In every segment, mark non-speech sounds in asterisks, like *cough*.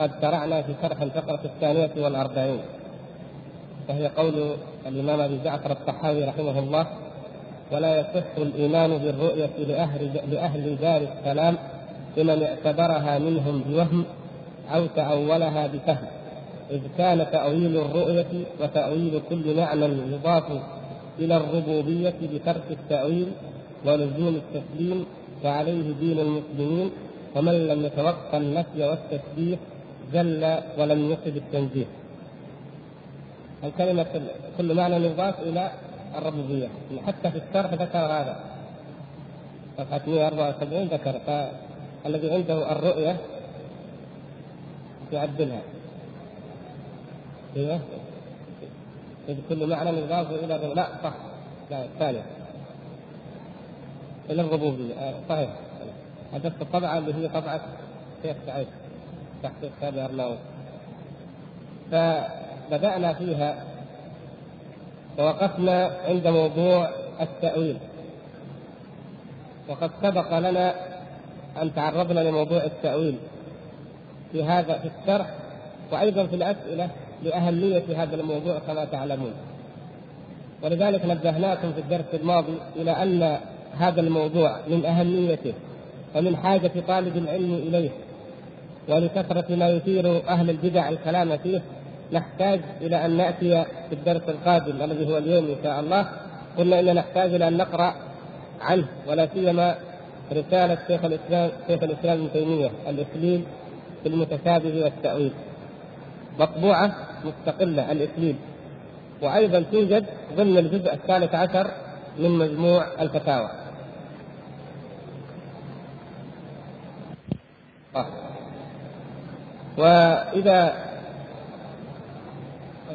قد شرعنا في شرح الفقرة الثانية والأربعين وهي قول الإمام أبي جعفر الطحاوي رحمه الله ولا يصح الإيمان بالرؤية لأهل لأهل دار السلام لمن اعتبرها منهم بوهم أو تأولها بفهم إذ كان تأويل الرؤية وتأويل كل معنى يضاف إلى الربوبية بترك التأويل ولزوم التسليم فعليه دين المسلمين ومن لم يتوقع النفي والتشبيه جل ولم يصب التنزيه. الكلمة كل معنى يضاف إلى الربوبية. حتى في الشرح ذكر هذا. صفحة 174 ذكر. فالذي عنده الرؤية يعدلها. أيوه. كل معنى يضاف الربوبية لا صح. لا الثانية إلى الربوبية. آه صحيح. حدثت الطبعة اللي هي طبعة شيخ سعيد. تحقيق سابع أرناؤوط فبدأنا فيها ووقفنا عند موضوع التأويل. وقد سبق لنا أن تعرضنا لموضوع التأويل في هذا في الشرح وأيضا في الأسئلة لأهمية هذا الموضوع كما تعلمون. ولذلك نبهناكم في الدرس الماضي إلى أن هذا الموضوع من أهميته ومن حاجة طالب العلم إليه. ولكثرة ما يثير أهل البدع الكلام فيه نحتاج إلى أن نأتي في الدرس القادم الذي هو اليوم إن شاء الله. قلنا إننا نحتاج إلى أن نقرأ عنه ولا سيما رسالة شيخ الإسلام شيخ الإسلام ابن تيمية الإكليل في المتشابه والتأويل. مطبوعة مستقلة الإكليل وأيضا توجد ضمن الجزء الثالث عشر من مجموع الفتاوى. وإذا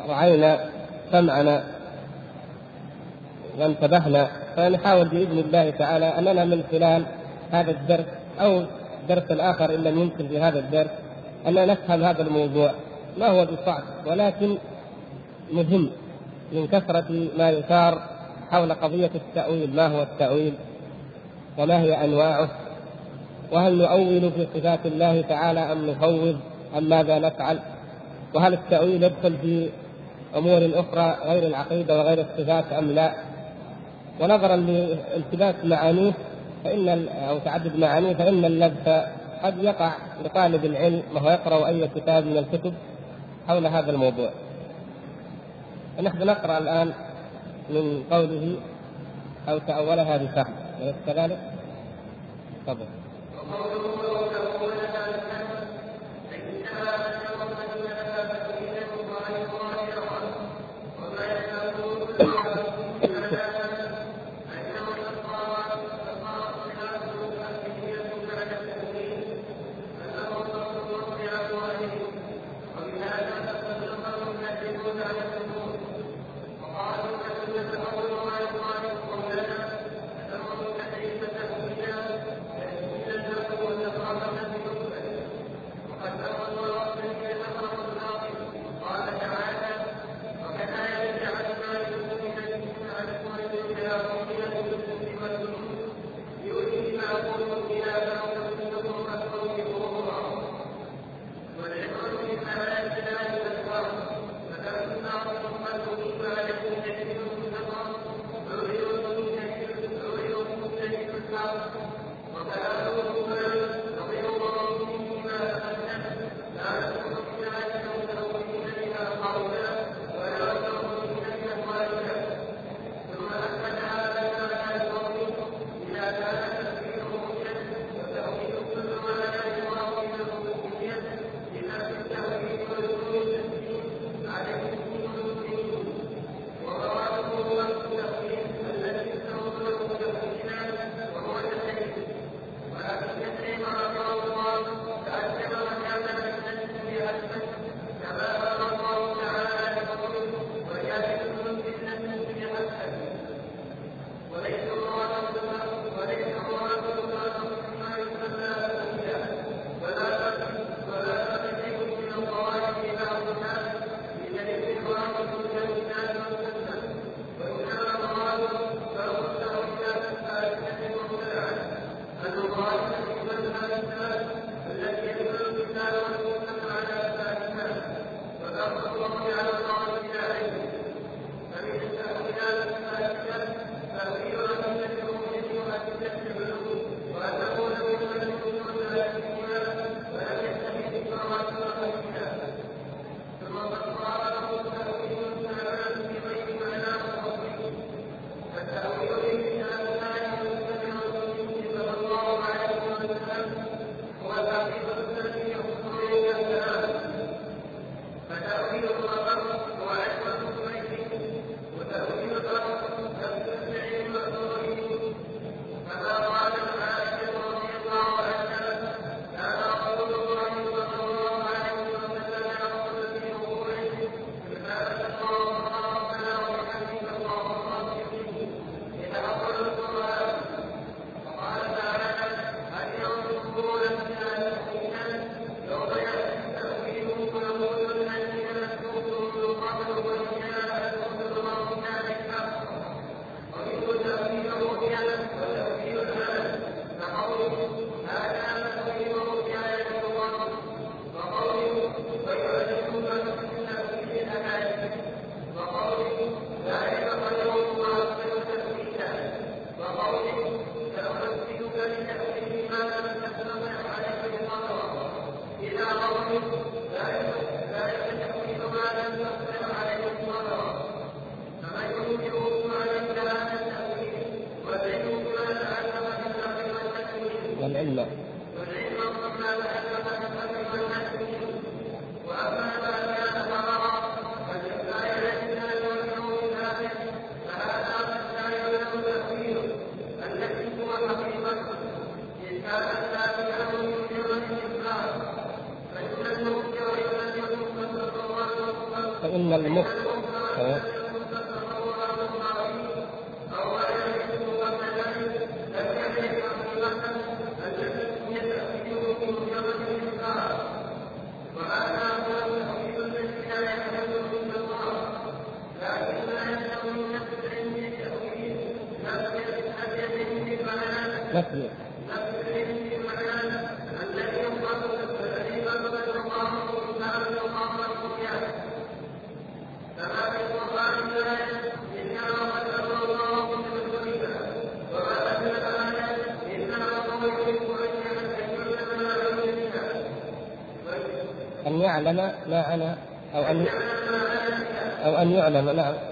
رعينا سمعنا وانتبهنا فنحاول بإذن الله تعالى أننا من خلال هذا الدرس أو الدرس الآخر إن لم يمكن في هذا الدرس أننا نفهم هذا الموضوع. ما هو بصعب؟ ولكن مهم من كثرة ما يثار حول قضية التأويل. ما هو التأويل؟ وما هي أنواعه؟ وهل نؤول في صفات الله تعالى أم نفوض؟ أم ماذا نفعل وهل التأويل يدخل في أمور أخرى غير العقيدة وغير الصفات أم لا ونظرا لالتباس معانيه فإن أو تعدد معانيه فإن اللبس قد يقع لطالب العلم وهو يقرأ أي كتاب من الكتب حول هذا الموضوع نحن نقرأ الآن من قوله أو تأولها بفهم أليس كذلك؟ تفضل.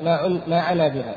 ما ما عنا بها.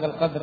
وهذا القدر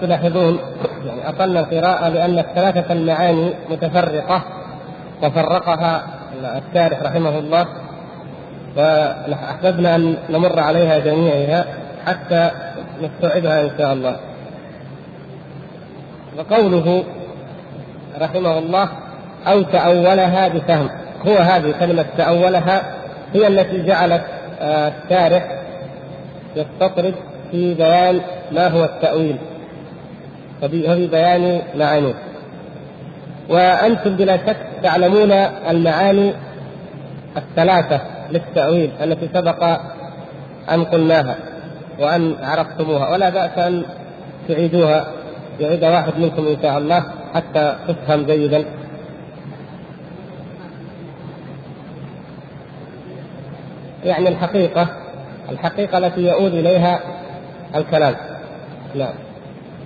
تلاحظون يعني اطلنا القراءة لأن الثلاثة المعاني متفرقة وفرقها الشارح رحمه الله. فأحببنا أن نمر عليها جميعها حتى نستوعبها إن شاء الله. وقوله رحمه الله أو تأولها بفهم. هو هذه كلمة تأولها هي التي جعلت آه، الشارح يستطرد في بيان ما هو التأويل. وفي بيان معانيه. وأنتم بلا شك تعلمون المعاني الثلاثة للتأويل التي سبق أن قلناها وأن عرفتموها ولا بأس أن تعيدوها يعيد واحد منكم إن شاء الله حتى تفهم جيدا. يعني الحقيقة الحقيقة التي يؤول إليها الكلام. نعم.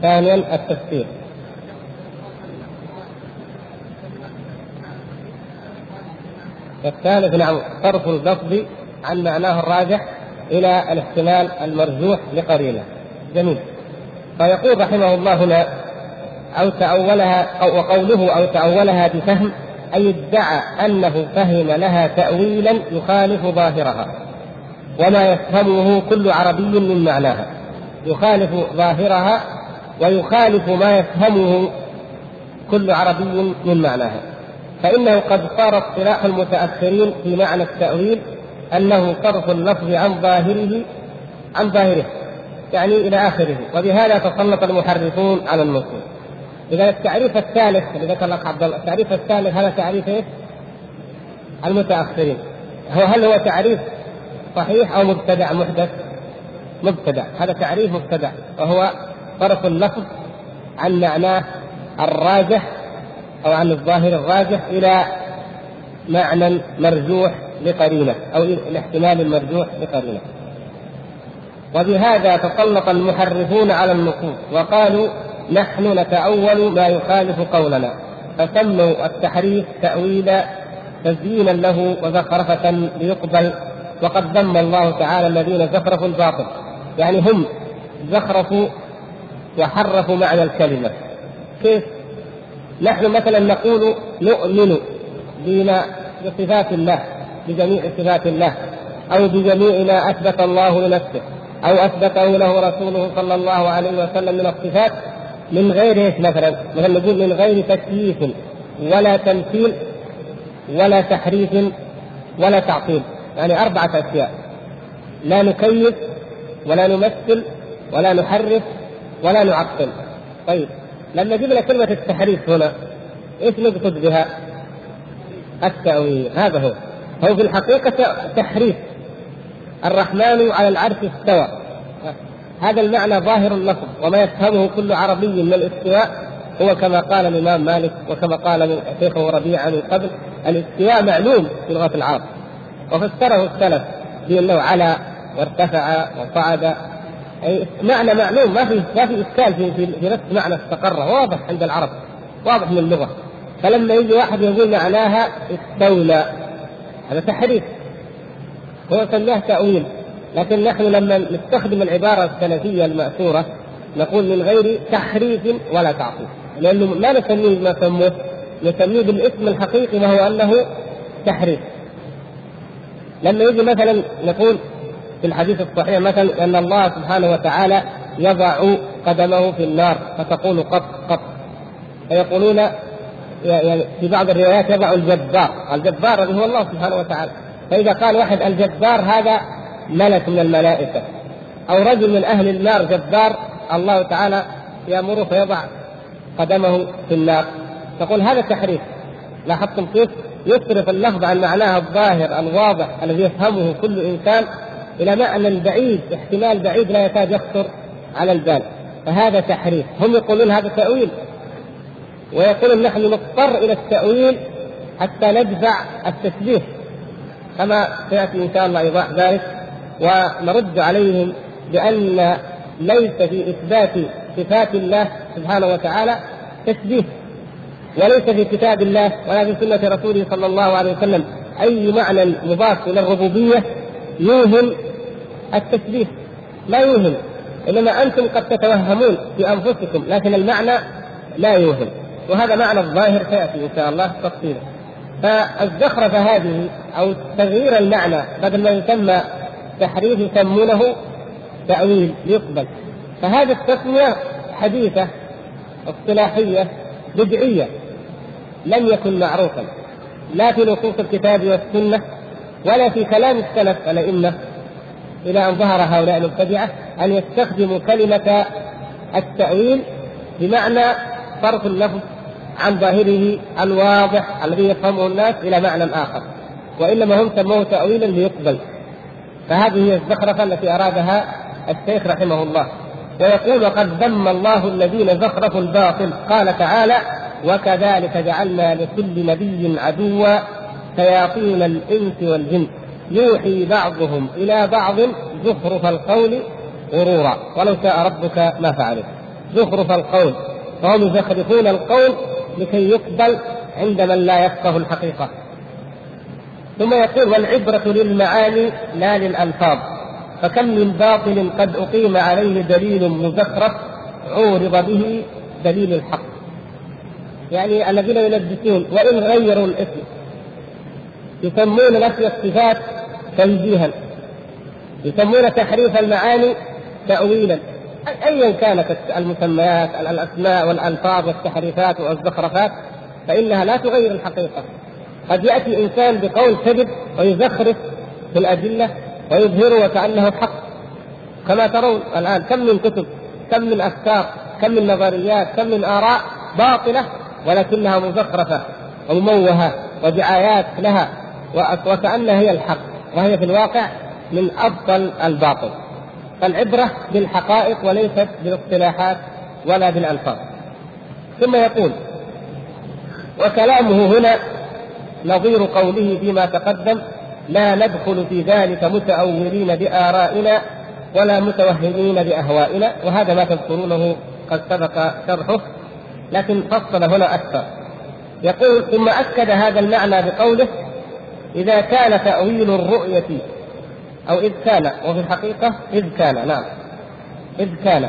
ثانيا التفسير. الثالث نعم صرف اللفظ عن معناه الراجح إلى الاحتمال المرجوح لقرينة. جميل. فيقول رحمه الله هنا أو تأولها أو وقوله أو تأولها بفهم أي ادعى أنه فهم لها تأويلا يخالف ظاهرها. وما يفهمه كل عربي من معناها. يخالف ظاهرها ويخالف ما يفهمه كل عربي من معناها. فإنه قد صار اصطلاح المتأخرين في معنى التأويل أنه صرف اللفظ عن ظاهره عن ظاهره يعني إلى آخره. وبهذا تسلط المحرفون على النصوص إذا التعريف الثالث اللي ذكر لك عبد الله التعريف الثالث هذا تعريف إيش؟ المتأخرين. هو هل هو تعريف صحيح أو مبتدع محدث؟ مبتدع هذا تعريف مبتدع وهو صرف اللفظ عن معناه الراجح أو عن الظاهر الراجح إلى معنى مرجوح لقرينة أو الاحتمال المرجوح لقرينة. وبهذا تسلط المحرفون على النصوص وقالوا نحن نتأول ما يخالف قولنا فسموا التحريف تأويلا تزيينا له وزخرفة ليقبل وقد ذم الله تعالى الذين زخرفوا الباطل يعني هم زخرفوا وحرفوا معنى الكلمة كيف؟ نحن مثلا نقول نؤمن بما بصفات الله بجميع صفات الله أو بجميع ما أثبت الله لنفسه أو أثبته له رسوله صلى الله عليه وسلم من الصفات من غير إيش مثلا؟ مثلا نقول من غير تكييف ولا تمثيل ولا تحريف ولا تعطيل يعني أربعة أشياء لا نكيف ولا نمثل ولا نحرف ولا نعطل. طيب لما جبنا كلمة التحريف هنا. إيش نقصد بها؟ التأويل. هذا هو. هو في الحقيقة تحريف. الرحمن على العرش استوى. هذا المعنى ظاهر اللفظ وما يفهمه كل عربي من الاستواء. هو كما قال الإمام مالك وكما قال شيخه ربيعه من قبل الاستواء معلوم في لغة العرب. وفسره السلف بأنه على وارتفع وصعد معنى معلوم ما في ما في إشكال في في, نفس معنى استقر واضح عند العرب واضح من اللغة. فلما يجي واحد يقول معناها استولى هذا تحريف. هو سماه تأويل. لكن نحن لما نستخدم العبارة السلفية المأثورة نقول من غير تحريف ولا تعطيل. لأنه ما نسميه ما سموه نسميه بالاسم الحقيقي وهو أنه تحريف. لما يجي مثلا نقول في الحديث الصحيح مثلا أن الله سبحانه وتعالى يضع قدمه في النار فتقول قط قط. فيقولون يعني في بعض الروايات يضع الجبار الجبار هو الله سبحانه وتعالى. فإذا قال واحد الجبار هذا ملك من الملائكة أو رجل من أهل النار جبار الله تعالى يأمره فيضع قدمه في النار. تقول هذا تحريف. لاحظتم كيف؟ يصرف اللفظ عن معناها الظاهر الواضح الذي يفهمه كل إنسان إلى معنى بعيد احتمال بعيد لا يكاد يخطر على البال. فهذا تحريف. هم يقولون هذا تأويل. ويقولون نحن نضطر إلى التأويل حتى ندفع التشبيه كما سيأتي إن شاء الله إيضاح ذلك. ونرد عليهم بأن ليس في إثبات صفات الله سبحانه وتعالى تشبيه وليس في كتاب الله ولا في سنة رسوله صلى الله عليه وسلم أي معنى مضاف إلى الربوبية. يوهم التشبيه لا يوهم إنما أنتم قد تتوهمون في أنفسكم لكن المعنى لا يوهم. وهذا معنى الظاهر سيأتي إن شاء الله تفصيله فالزخرفه هذه أو تغيير المعنى بدل ما يسمى تحريف يسمونه تأويل يقبل. فهذه التسمية حديثة اصطلاحية بدعية لم يكن معروفا. لا في نصوص الكتاب والسنة ولا في كلام السلف الأئمة. إلى أن ظهر هؤلاء المبتدعه أن يستخدموا كلمة التأويل بمعنى صرف اللفظ عن ظاهره الواضح الذي يفهمه الناس إلى معنى آخر وإنما هم سموه تاويلا ليقبل. فهذه هي الزخرفة التي أرادها الشيخ رحمه الله. ويقول وقد ذم الله الذين زخرفوا الباطل قال تعالى وكذلك جعلنا لكل نبي عدوا شياطين الإنس والجن. يوحي بعضهم إلى بعض زخرف القول غرورا. ولو شاء ربك ما فعلوا زخرف القول. فهم يزخرفون القول لكي يقبل عند من لا يفقه الحقيقة. ثم يقول والعبرة للمعاني لا للألفاظ. فكم من باطل قد أقيم عليه دليل مزخرف عورض به دليل الحق. يعني الذين يلبسون وإن غيروا الاسم يسمون نفي الصفات تنزيها. يسمون تحريف المعاني تأويلا. ايا كانت المسميات الأسماء والألفاظ والتحريفات والزخرفات فإنها لا تغير الحقيقة. قد يأتي انسان بقول كذب ويزخرف في الأدلة ويظهره وكأنه حق. كما ترون الآن كم من كتب كم من أفكار كم من نظريات كم من آراء باطلة ولكنها مزخرفة ومموهة ودعايات لها وكأنها هي الحق وهي في الواقع من أفضل الباطل. فالعبرة بالحقائق وليست بالاصطلاحات ولا بالألفاظ. ثم يقول وكلامه هنا نظير قوله فيما تقدم لا ندخل في ذلك متأولين بآرائنا ولا متوهمين بأهوائنا. وهذا ما تذكرونه قد سبق شرحه لكن فصل هنا أكثر. يقول ثم أكد هذا المعنى بقوله إذا كان تأويل الرؤية أو إذ كان وفي الحقيقة إذ كان نعم. إذ كان.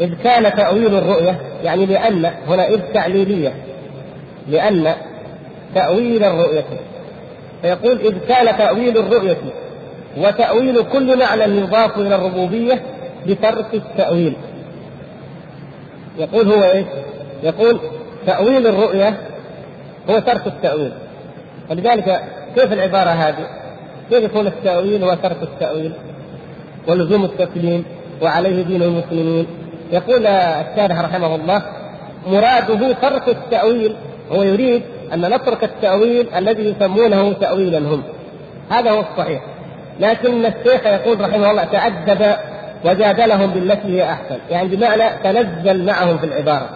إذ كان تأويل الرؤية يعني لأن هنا إذ تعليلية لأن تأويل الرؤية. فيقول إذ كان تأويل الرؤية وتأويل كل معنى يضاف إلى الربوبية بترك التأويل. يقول هو إيه؟ يقول تأويل الرؤية هو ترك التأويل. ولذلك كيف العبارة هذه؟ كيف يكون التأويل هو ترك التأويل ولزوم التسليم وعليه دين المسلمين؟ يقول الشارح رحمه الله مراده ترك التأويل هو يريد أن نترك التأويل الذي يسمونه تأويلا هم. هذا هو الصحيح. لكن الشيخ يقول رحمه الله تأدب وجادلهم بالتي هي أحسن. يعني بمعنى تنزل معهم في العبارة.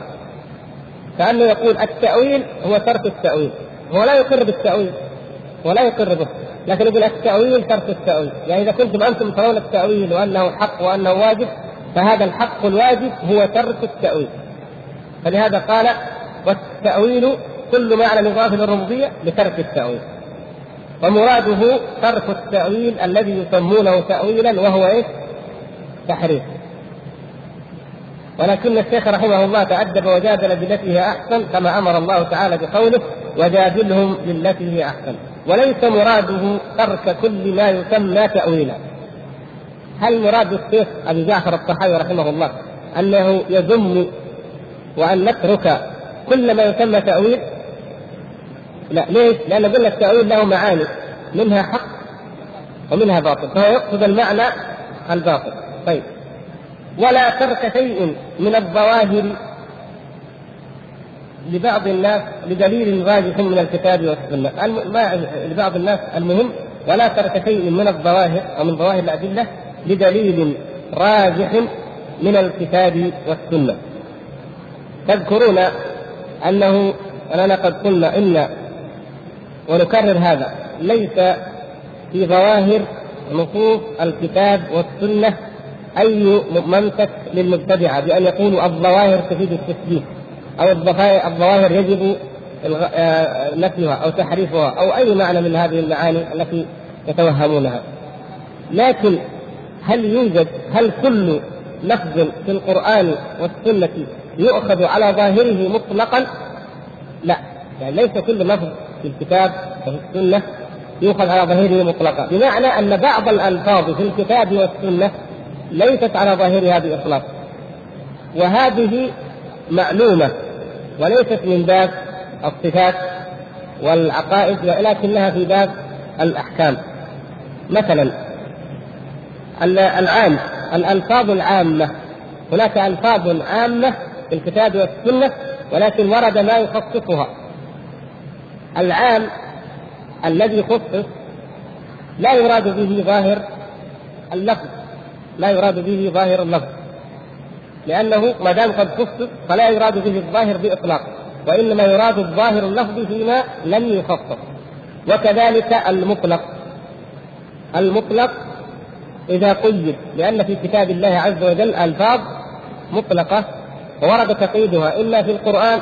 كأنه يقول التأويل هو ترك التأويل. هو لا يقر بالتأويل. ولا يقر به. لكن يقول التأويل ترك التأويل. يعني إذا كنتم أنتم ترون التأويل وأنه حق وأنه واجب فهذا الحق الواجب هو ترك التأويل. فلهذا قال والتأويل كل معنى يضاف للربوبية لترك التأويل. ومراده ترك التأويل الذي يسمونه تأويلا وهو إيش؟ تحريف. ولكن الشيخ رحمه الله تأدب وجادل بالتي هي أحسن كما أمر الله تعالى بقوله وجادلهم بالتي هي أحسن. وليس مراده ترك كل ما يسمى تأويلا. هل مراد الشيخ أبي جعفر الطحاوي رحمه الله أنه يذم وأن نترك كل ما يسمى تأويل؟ لا ليش؟ لأن قلنا التأويل له معاني منها حق ومنها باطل فهو يقصد المعنى الباطل. طيب. ولا ترك شيء من الظواهر لبعض الناس بدليل راجح من الكتاب والسنة. لبعض الناس المهم ولا ترك شيء من الظواهر أو من ظواهر الأدلة بدليل راجح من الكتاب والسنة. تذكرون أنه اننا قد قلنا إن ونكرر هذا ليس في ظواهر نصوص الكتاب والسنة أي منطق للمبتدعة بأن يقولوا الظواهر تفيد التثبيت أو الظواهر يجب آه، نفيها أو تحريفها أو أي معنى من هذه المعاني التي يتوهمونها لكن هل يوجد هل كل لفظ في القرآن والسنة يؤخذ على ظاهره مطلقا؟ لا يعني ليس كل لفظ في الكتاب وفي السنة يؤخذ على ظاهره مطلقا بمعنى أن بعض الألفاظ في الكتاب والسنة ليست على ظاهرها بإطلاق وهذه معلومة وليست من باب الصفات والعقائد ولكنها في باب الأحكام. مثلا العام الألفاظ العامة. هناك ألفاظ عامة في الكتاب والسنة ولكن ورد ما يخصصها. العام الذي خصص لا يراد به ظاهر اللفظ. لا يراد به ظاهر اللفظ. لأنه ما دام قد خصص فلا يراد به الظاهر بإطلاق وإنما يراد الظاهر اللفظ فيما لم يخصص. وكذلك المطلق. المطلق إذا قيد لأن في كتاب الله عز وجل ألفاظ مطلقة ورد تقييدها إما في القرآن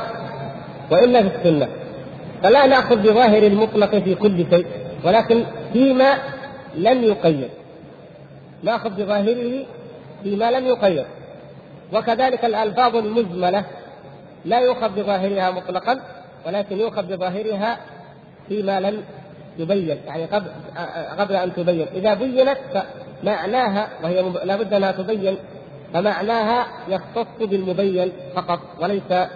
وإلا في السنة. فلا نأخذ بظاهر المطلق في كل شيء ولكن فيما لم يقيد. نأخذ بظاهره فيما لم يقيد. وكذلك الألفاظ المجملة لا يؤخذ بظاهرها مطلقا ولكن يؤخذ بظاهرها فيما لم يبين يعني قبل قبل أن تبين. إذا بينت فمعناها وهي لابد أنها تبين فمعناها يختص بالمبين فقط وليس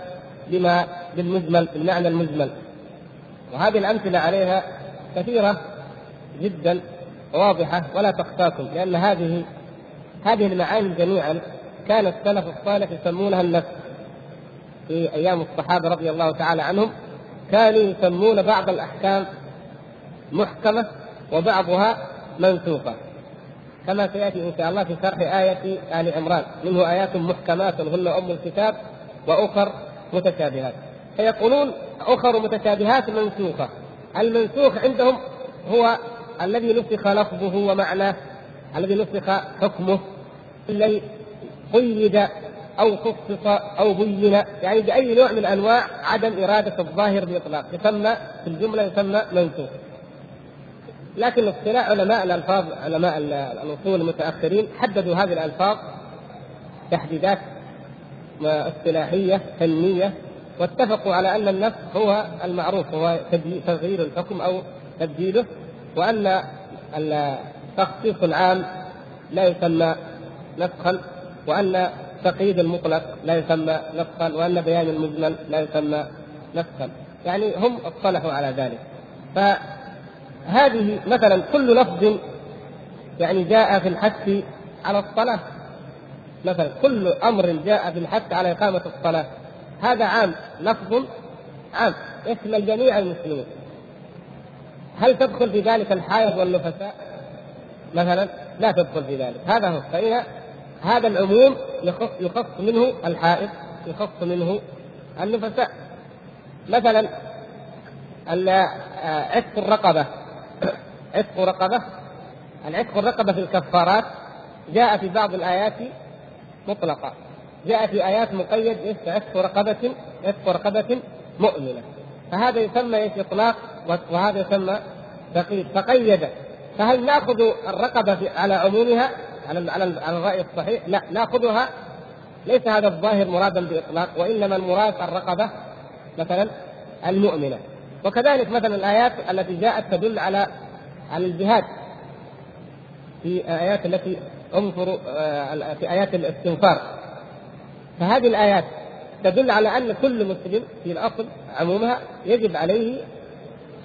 بما بالمجمل بالمعنى المجمل. وهذه الأمثلة عليها كثيرة جدا. واضحة ولا تخفاكم لأن هذه هذه المعاني جميعا كان السلف الصالح يسمونها النفس. في أيام الصحابة رضي الله تعالى عنهم كانوا يسمون بعض الأحكام محكمة وبعضها منسوخه كما سيأتي إن شاء الله في شرح آية آل عمران. منه آيات محكمات هن أم الكتاب وأخر متشابهات. فيقولون أخر متشابهات منسوخه المنسوخ عندهم هو الذي نسخ لفظه ومعناه الذي نسخ حكمه. الذي قيد أو خصص أو بين يعني بأي نوع من أنواع عدم إرادة الظاهر باطلاق يسمى في الجملة يسمى منسوخ. لكن اصطلاح علماء الألفاظ علماء الأصول المتأخرين حددوا هذه الألفاظ تحديدات اصطلاحية فنية واتفقوا على أن النسخ هو المعروف هو تغيير الحكم أو تبديله. وأن التخصيص العام لا يسمى نسخا وأن تقييد المطلق لا يسمى نسخا وأن بيان المجمل لا يسمى نسخا. يعني هم اصطلحوا على ذلك. فهذه مثلا كل لفظ يعني جاء في الحث على الصلاة. مثلا كل أمر جاء في الحث على إقامة الصلاة. هذا عام لفظ عام يشمل جميع المسلمين. هل تدخل في ذلك الحائض والنفساء؟ مثلا لا تدخل في ذلك. هذا هو فإن هذا العموم يخص يخص منه الحائض يخص منه النفساء. مثلا عتق الرقبة. *coughs* عتق رقبة العتق الرقبة في الكفارات جاء في بعض الآيات مطلقة. جاء في آيات مقيد عتق رقبة عتق رقبة مؤمنة. فهذا يسمى إيش؟ إطلاق وهذا يسمى تقييد فقيد. فهل نأخذ الرقبة على عمومها؟ على على على الرأي الصحيح؟ لا نأخذها. ليس هذا الظاهر مرادا بإطلاق وإنما المراد الرقبة مثلا المؤمنة. وكذلك مثلا الآيات التي جاءت تدل على على الجهاد. في آيات التي انظروا آه، في آيات الاستنفار. فهذه الآيات تدل على أن كل مسلم في الأصل عمومها يجب عليه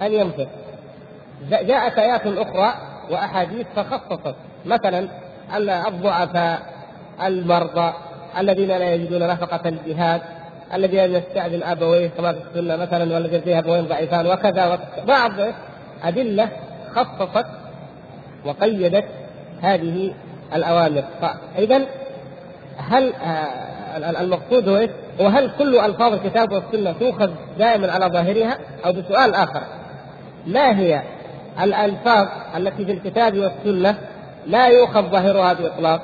أن ينفق جاءت آيات أخرى وأحاديث فخصصت مثلا الضعفاء المرضى الذين لا يجدون نفقة الجهاد الذين يستأذن أبويه كما في السنة مثلا والذين فيه أبوين ضعيفان وكذا بعض أدلة خصصت وقيدت هذه الأوامر. فإذا هل آه، المقصود هو وهل كل ألفاظ الكتاب والسنة تؤخذ دائما على ظاهرها؟ أو بسؤال آخر ما هي الألفاظ التي في الكتاب والسنة لا يؤخذ ظاهرها بإطلاق؟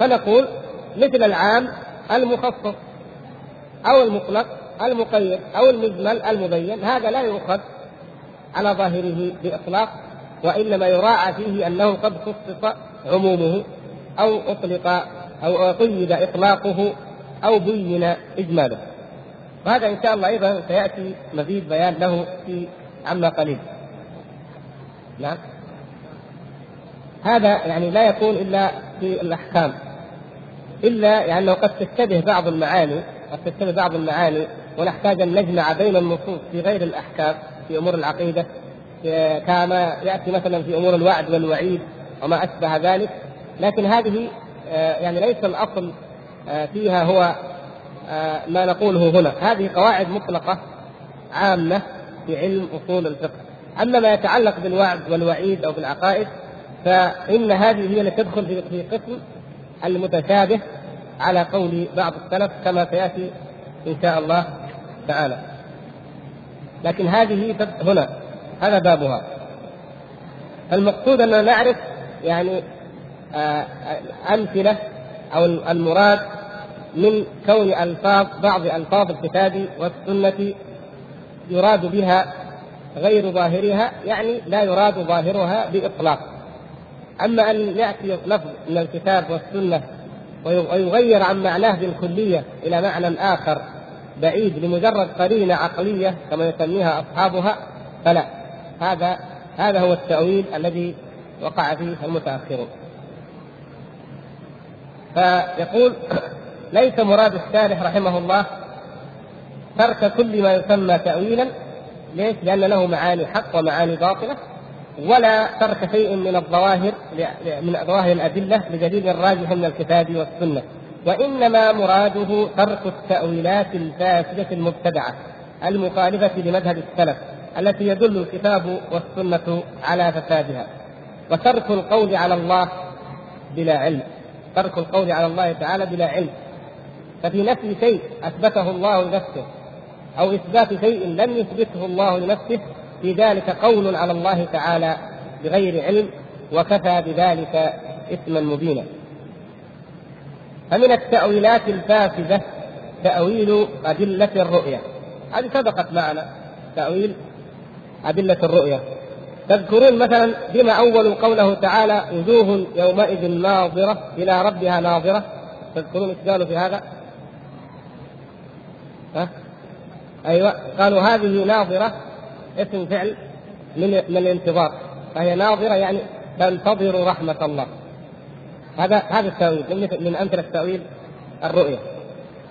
فنقول مثل العام المخصص أو المطلق المقيد أو المجمل المبين هذا لا يؤخذ على ظاهره بإطلاق وإنما يراعى فيه أنه قد خصص عمومه أو أطلق أو قيد إطلاقه أو بين إجماله. وهذا إن شاء الله أيضا سيأتي مزيد بيان له في عما قليل. نعم. هذا يعني لا يكون إلا في الأحكام. إلا يعني قد تشتبه بعض المعاني قد تشتبه بعض المعاني ونحتاج أن نجمع بين النصوص في غير الأحكام في أمور العقيدة كما يأتي مثلا في أمور الوعد والوعيد وما أشبه ذلك. لكن هذه آه، يعني ليس الأصل فيها هو آه، ما نقوله هنا. هذه قواعد مطلقة عامة في علم أصول الفقه. أما ما يتعلق بالوعد والوعيد أو بالعقائد فإن هذه هي التي تدخل في قسم المتشابه على قول بعض السلف كما سيأتي إن شاء الله تعالى. لكن هذه هنا هذا بابها. المقصود أننا نعرف يعني أمثلة أو المراد من كون ألفاظ بعض ألفاظ الكتاب والسنة يراد بها غير ظاهرها يعني لا يراد ظاهرها بإطلاق. أما أن يأتي لفظ من الكتاب والسنة ويغير عن معناه بالكلية إلى معنى آخر بعيد لمجرد قرينة عقلية كما يسميها أصحابها فلا. هذا هذا هو التأويل الذي وقع فيه المتأخرون. فيقول ليس مراد الشارح رحمه الله ترك كل ما يسمى تأويلا ليش؟ لأن له معاني حق ومعاني باطلة ولا ترك شيء من الظواهر من ظواهر الأدلة بدليل راجح من الكتاب والسنة. وإنما مراده ترك التأويلات الفاسدة المبتدعة المخالفة لمذهب السلف التي يدل الكتاب والسنة على فسادها. وترك القول على الله بلا علم. ترك القول على الله تعالى بلا علم ففي نفي شيء أثبته الله لنفسه أو إثبات شيء لم يثبته الله لنفسه في ذلك قول على الله تعالى بغير علم وكفى بذلك إثما مبينا. فمن التأويلات الفاسدة تأويل أدلة الرؤية هذه سبقت معنا تأويل أدلة الرؤية تذكرون مثلا بما أول قوله تعالى وجوه يومئذ ناظرة إلى ربها ناظرة. تذكرون إيش قالوا في هذا؟ ها؟ أيوة. قالوا هذه ناظرة. اسم فعل من من الانتظار. فهي ناظرة يعني تنتظر رحمة الله. هذا هذا التأويل من أمثلة تأويل الرؤية.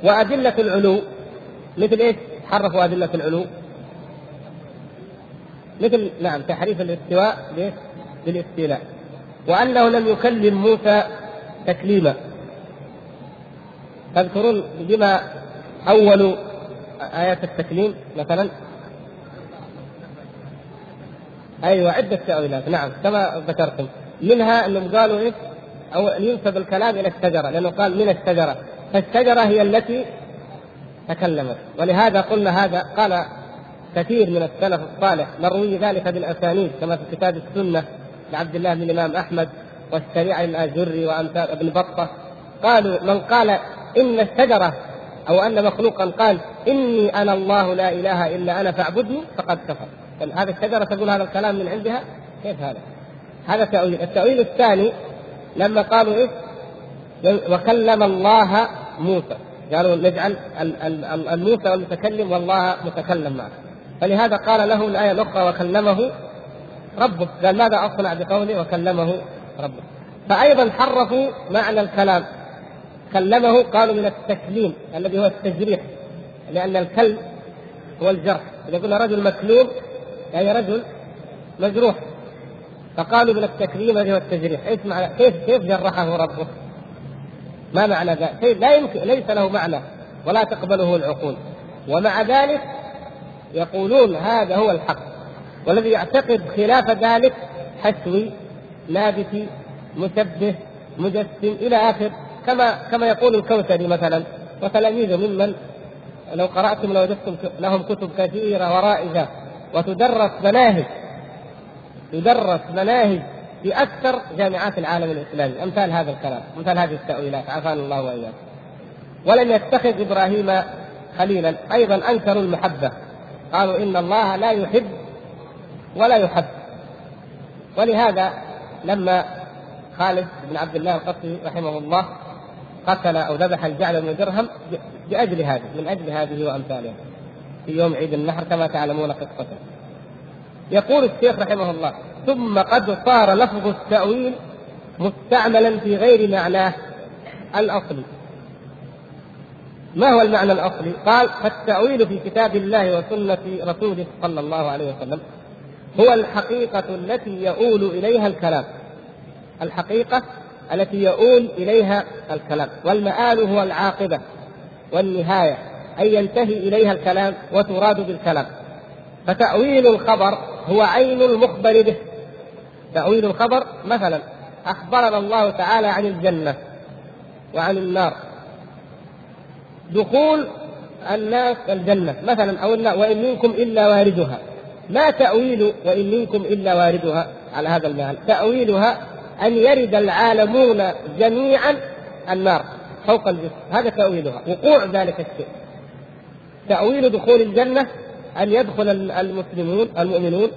وأدلة العلو. مثل إيش؟ حرفوا أدلة العلو. مثل نعم تحريف الاستواء بالاستيلاء وأنه لم يكلم موسى تكليما. تذكرون بما أول آيات التكليم مثلا؟ أيوة عدة تأويلات نعم كما ذكرتم. منها أنهم قالوا إيه أو ينسب الكلام إلى الشجرة لأنه قال من الشجرة. فالشجرة هي التي تكلمت. ولهذا قلنا هذا قال كثير من السلف الصالح مروي ذلك بالأسانيد كما في كتاب السنة لعبد الله بن الإمام أحمد والشريعة للاجري وأمثال ابن بطة قالوا من قال إن الشجرة أو أن مخلوقا قال إني أنا الله لا إله إلا أنا فاعبدني فقد كفر هذه الشجرة تقول هذا الكلام من عندها كيف هذا؟ هذا تأويل، التأويل الثاني لما قالوا إيش؟ وكلم الله موسى، قالوا نجعل الموسى المتكلم والله متكلم معه. فلهذا قال له الآية الأخرى وكلمه ربه. قال ماذا أصنع بقوله وكلمه ربه؟ فأيضا حرفوا معنى الكلام. كلمه قالوا من التكليم الذي هو التجريح لأن الكلب هو الجرح. إذا قلنا رجل مكلوم يعني رجل مجروح فقالوا من التكليم الذي هو التجريح. إيش معنى؟ كيف كيف جرحه ربه؟ ما معنى ذلك؟ شيء لا يمكن ليس له معنى ولا تقبله العقول. ومع ذلك يقولون هذا هو الحق والذي يعتقد خلاف ذلك حسوي نابتي مشبه مجسم إلى آخر. كما كما يقول الكوثري مثلا وتلاميذه ممن؟ لو قرأتم لوجدتم لهم كتب كثيرة ورائجة. وتدرس مناهج تدرس مناهج في أكثر جامعات العالم الإسلامي. أمثال هذا الكلام أمثال هذه التأويلات. عافانا الله وإياكم. ولم يتخذ إبراهيم خليلا أيضا أنكروا المحبة. قالوا إن الله لا يحب ولا يحب ولهذا لما خالد بن عبد الله القصري رحمه الله قتل أو ذبح الجعل بن درهم بأجل هذه من أجل هذه وأمثالها في يوم عيد النحر كما تعلمون قصته. يقول الشيخ رحمه الله ثم قد صار لفظ التأويل مستعملا في غير معناه الأصلي ما هو المعنى الأصلي؟ قال فالتأويل في كتاب الله وسنة رسوله صلى الله عليه وسلم هو الحقيقة التي يؤول إليها الكلام. الحقيقة التي يؤول إليها الكلام. والمآل هو العاقبة والنهاية أي ينتهي إليها الكلام وتراد بالكلام. فتأويل الخبر هو عين المخبر به. تأويل الخبر مثلا أخبرنا الله تعالى عن الجنة وعن النار. دخول الناس الجنة مثلا أو وإن منكم إلا واردها. ما تأويل وإن منكم إلا واردها على هذا المعنى تأويلها أن يرد العالمون جميعا النار فوق الجسم هذا تأويلها. وقوع ذلك الشيء. تأويل دخول الجنة أن يدخل المسلمون المؤمنون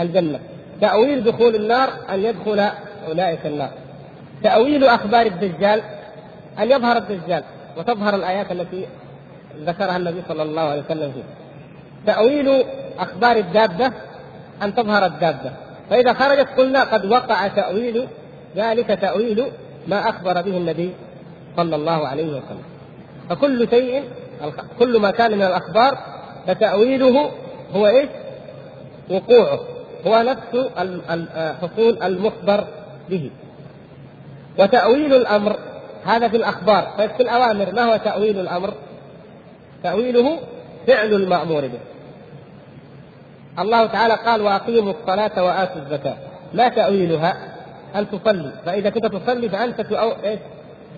الجنة. تأويل دخول النار أن يدخل أولئك النار. تأويل أخبار الدجال أن يظهر الدجال. وتظهر الآيات التي ذكرها النبي صلى الله عليه وسلم فيه تأويل أخبار الدابة أن تظهر الدابة. فإذا خرجت قلنا قد وقع تأويل ذلك تأويل ما أخبر به النبي صلى الله عليه وسلم. فكل شيء كل ما كان من الأخبار فتأويله هو إيش؟ وقوعه. هو نفس حصول المخبر به. وتأويل الأمر هذا في الأخبار. طيب في الأوامر ما هو تأويل الأمر؟ تأويله فعل المأمور به. الله تعالى قال وأقيموا الصلاة وآتوا الزكاة. ما تأويلها؟ أن تصلي. فإذا كنت تصلي فأنت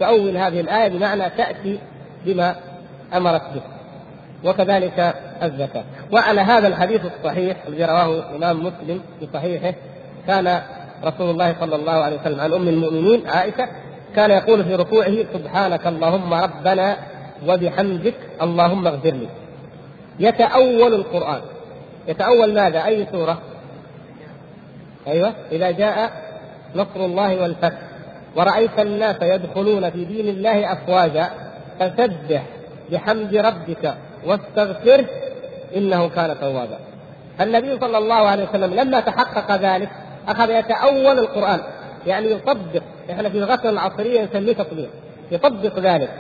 تؤول هذه الآية بمعنى تأتي بما أمرت به. وكذلك الزكاة. وعلى هذا الحديث الصحيح الذي رواه الإمام مسلم في صحيحه كان رسول الله صلى الله عليه وسلم عن أم المؤمنين عائشة كان يقول في ركوعه سبحانك اللهم ربنا وبحمدك اللهم اغفر لي يتأول القرآن يتأول ماذا؟ أي سورة؟ أيوه إذا جاء نصر الله والفتح ورأيت الناس يدخلون في دين الله أفواجا فسبح بحمد ربك واستغفره إنه كان توابا. النبي صلى الله عليه وسلم لما تحقق ذلك أخذ يتأول القرآن يعني يطبق إحنا في لغتنا العصرية نسميه تطبيق يطبق ذلك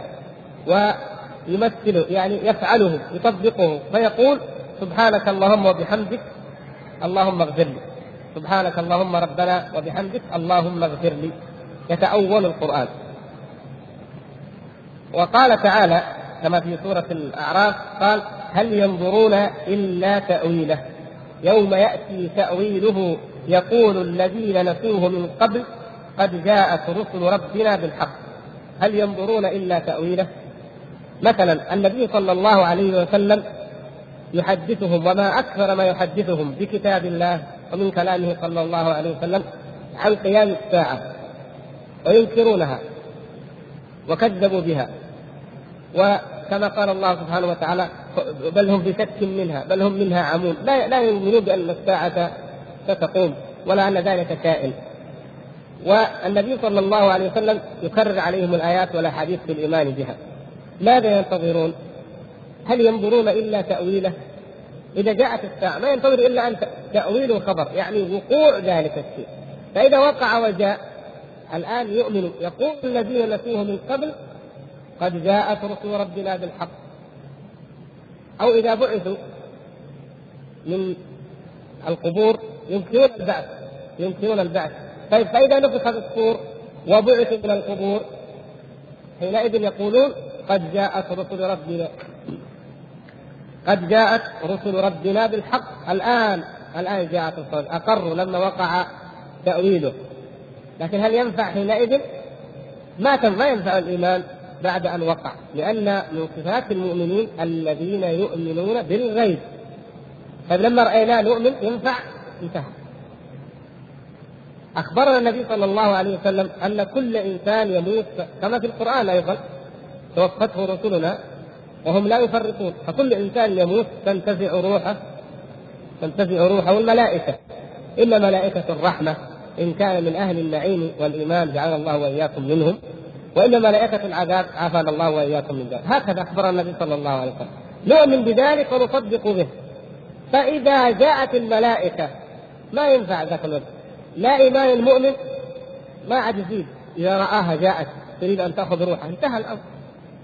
ويمثله يعني يفعله يطبقه فيقول سبحانك اللهم وبحمدك اللهم اغفر لي. سبحانك اللهم ربنا وبحمدك اللهم اغفر لي. يتأول القرآن. وقال تعالى كما في سورة الأعراف قال هل ينظرون إلا تأويله؟ يوم يأتي تأويله يقول الذين نسوه من قبل قد جاءت رسل ربنا بالحق. هل ينظرون إلا تأويله؟ مثلا النبي صلى الله عليه وسلم يحدثهم وما أكثر ما يحدثهم بكتاب الله ومن كلامه صلى الله عليه وسلم عن قيام الساعة وينكرونها وكذبوا بها. وكما قال الله سبحانه وتعالى بل هم بشك منها بل هم منها عمون. لا لا يؤمنون بأن الساعة ستقوم ولا أن ذلك كائن والنبي صلى الله عليه وسلم يكرر عليهم الآيات والأحاديث في الإيمان بها ماذا ينتظرون؟ هل ينظرون إلا تأويله؟ إذا جاءت الساعة ما ينتظر إلا أن تأويل الخبر يعني وقوع ذلك الشيء فإذا وقع وجاء الآن يؤمن يقول الذين نسوه من قبل قد جاءت رسل ربنا بالحق أو إذا بعثوا من القبور ينكرون البعث ينكرون البعث. طيب فإذا نفخ في الصور وبعثوا من القبور حينئذ يقولون قد جاءت رسل ربنا. قد جاءت رسل ربنا بالحق. الآن الآن جاءت الرسل. أقروا لما وقع تأويله. لكن هل ينفع حينئذ؟ ما ما ينفع الإيمان بعد أن وقع. لأن من صفات المؤمنين الذين يؤمنون بالغيب. طيب لما رأيناه نؤمن ينفع؟ انتهى. أخبرنا النبي صلى الله عليه وسلم أن كل إنسان يموت كما في القرآن أيضا توفته رسلنا وهم لا يفرطون. فكل إنسان يموت تنتزع روحه تنتزع روحه الملائكة. إما ملائكة الرحمة إن كان من أهل النعيم والإيمان جعلنا الله وإياكم منهم وإن ملائكة العذاب عافانا الله وإياكم من ذلك. هكذا أخبر النبي صلى الله عليه وسلم. نؤمن بذلك ونصدق به. فإذا جاءت الملائكة ما ينفع ذاك الوقت لا إيمان المؤمن ما عاد يزيد. إذا رآها جاءت تريد أن تأخذ روحه انتهى الأمر.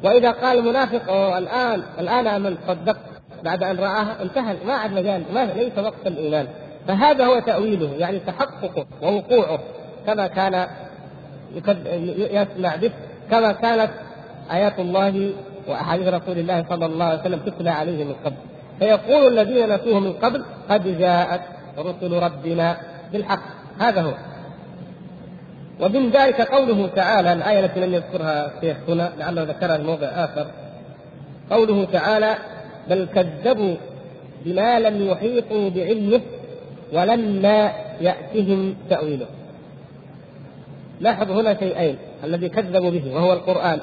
وإذا قال المنافق أوه الآن الآن آمنت صدقت بعد أن رآها انتهى ما عاد مجال ما ليس وقت الإيمان فهذا هو تأويله يعني تحققه ووقوعه. كما كان يسمع به كما كانت آيات الله وأحاديث رسول الله صلى الله عليه وسلم تتلى عليه من قبل. فيقول الذين نسوه من قبل قد جاءت رسل ربنا بالحق. هذا هو. ومن ذلك قوله تعالى الآية التي لم يذكرها الشيخ هنا لعله ذكرها في موضع آخر. قوله تعالى بل كذبوا بما لم يحيطوا بعلمه ولما يأتهم تأويله. لاحظوا هنا شيئين الذي كذبوا به وهو القرآن.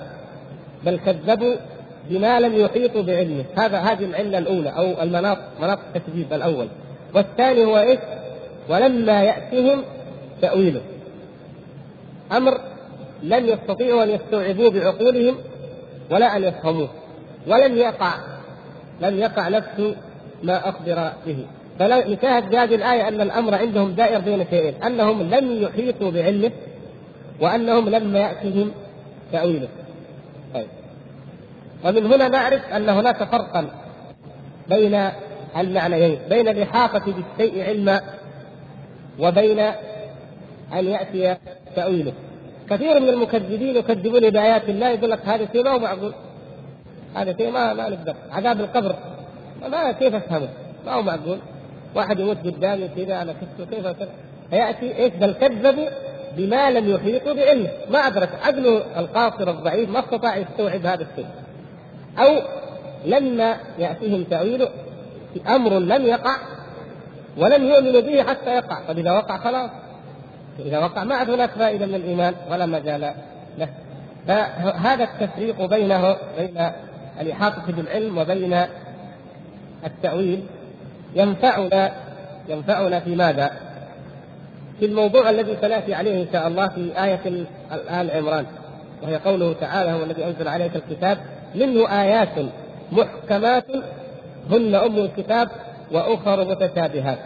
بل كذبوا بما لم يحيطوا بعلمه. هذا هذه العلة الأولى أو المناط مناط التكذيب الأول. والثاني هو إيش؟ ولما يأتهم تأويله. أمر لم يستطيعوا أن يستوعبوه بعقولهم ولا أن يفهموه. ولم يقع لم يقع نفس ما أخبر به. فنشاهد هذه الآية أن الأمر عندهم دائر بين شيئين أنهم لم يحيطوا بعلمه وأنهم لما يأتهم تأويله. طيب. ومن هنا نعرف أن هناك فرقا بين المعنيين بين الإحاطة بالشيء علما وبين أن يأتي تأويله. كثير من المكذبين يكذبون بآيات الله يقول لك هذا شيء ما هو معقول هذا شيء ما ما نقدر. عذاب القبر. ما كيف أفهمه؟ ما هو معقول؟ واحد يموت قدامي كذا أنا شفته كيف كذا فيأتي إيش؟ بل كذبوا بما لم يحيطوا بعلمه. ما أدرك عقله القاصر الضعيف ما استطاع يستوعب هذا الشيء. أو لما يأتيهم تأويله أمر لم يقع ولم يؤمنوا به حتى يقع. فاذا وقع خلاص. إذا وقع ما عاد هناك فائدة من الإيمان ولا مجال له. فهذا التفريق بينه بين الإحاطة بالعلم وبين التأويل ينفعنا ينفعنا في ماذا؟ في الموضوع الذي سنأتي عليه إن شاء الله في آية آل عمران. وهي قوله تعالى هو الذي أنزل عليك الكتاب منه آيات محكمات هن أم الكتاب وأخر متشابهات.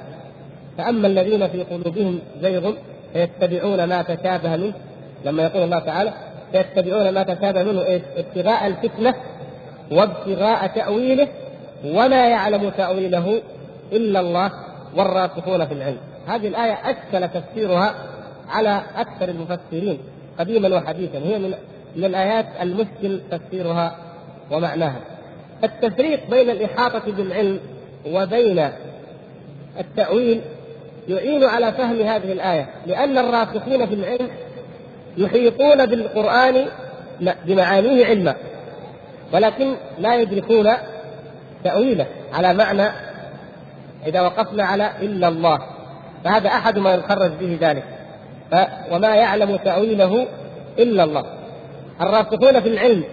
فأما الذين في قلوبهم زيغ فيتبعون ما تشابه منه لما يقول الله تعالى فيتبعون ما تشابه منه إيه؟ ابتغاء الفتنة وابتغاء تأويله وما يعلم تأويله إلا الله والراسخون في العلم. هذه الآية أشكل تفسيرها على أكثر المفسرين قديما وحديثا. هي من من الآيات المشكل تفسيرها ومعناها. التفريق بين الإحاطة بالعلم وبين التأويل يعين على فهم هذه الآية لأن الراسخين في العلم يحيطون بالقرآن بمعانيه علما ولكن لا يدركون تأويله على معنى إذا وقفنا على إلا الله فهذا أحد ما يخرج به ذلك وما يعلم تأويله إلا الله. الراسخون في العلم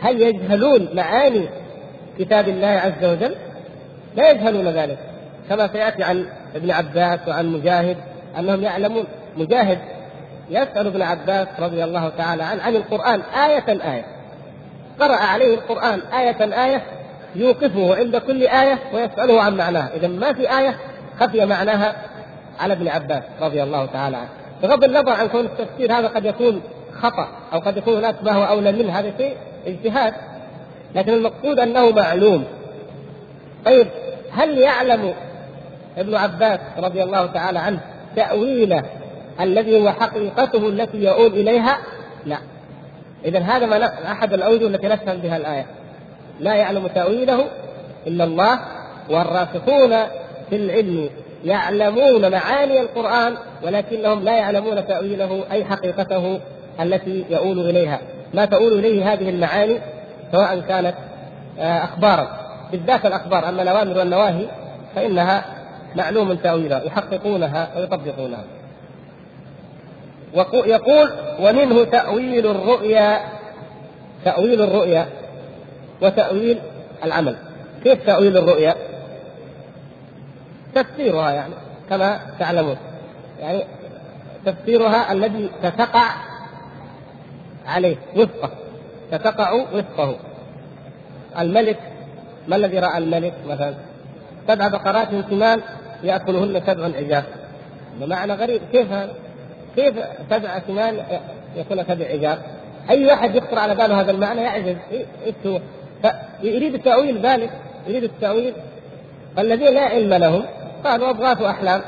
هل يجهلون معاني كتاب الله عز وجل؟ لا يجهلون ذلك كما سيأتي عن ابن عباس وعن مجاهد أنهم يعلمون. مجاهد يسأل ابن عباس رضي الله تعالى عنه عن القرآن آية آية. قرأ عليه القرآن آية آية يوقفه عند كل آية ويسأله عن معناها، إذا ما في آية خفي معناها على ابن عباس رضي الله تعالى عنه، بغض النظر عن كون التفسير هذا قد يكون خطأ أو قد يكون هناك ما هو أولى منه هذا شيء اجتهاد، لكن المقصود أنه معلوم. طيب هل يعلم ابن عباس رضي الله تعالى عنه تأويله الذي هو حقيقته التي يؤول إليها؟ لا إذا هذا ما أحد الأوجه التي نفهم بها الآية لا يعلم تأويله إلا الله والراسخون في العلم يعلمون معاني القرآن ولكنهم لا يعلمون تأويله أي حقيقته التي يؤول إليها ما تؤول إليه هذه المعاني سواء كانت آه، أخبارا بالذات الأخبار أما الأوامر والنواهي فإنها معلوم تأويلها يحققونها ويطبقونها. يقول ومنه تأويل الرؤيا تأويل الرؤيا وتأويل العمل. كيف تأويل الرؤيا؟ تفسيرها يعني كما تعلمون. يعني تفسيرها الذي ستقع عليه وفقه ستقع وفقه الملك ما الذي رأى الملك مثلا سبع بقرات سمان يأكلهن سبع عجاف بمعنى غريب كيف هذا؟ كيف سبع سمان يكون سبع عجاف؟ أي واحد يخطر على باله هذا المعنى يعجز إيش هو؟ يريد التأويل ذلك يريد التأويل فالذين لا علم لهم قالوا أضغاث أحلام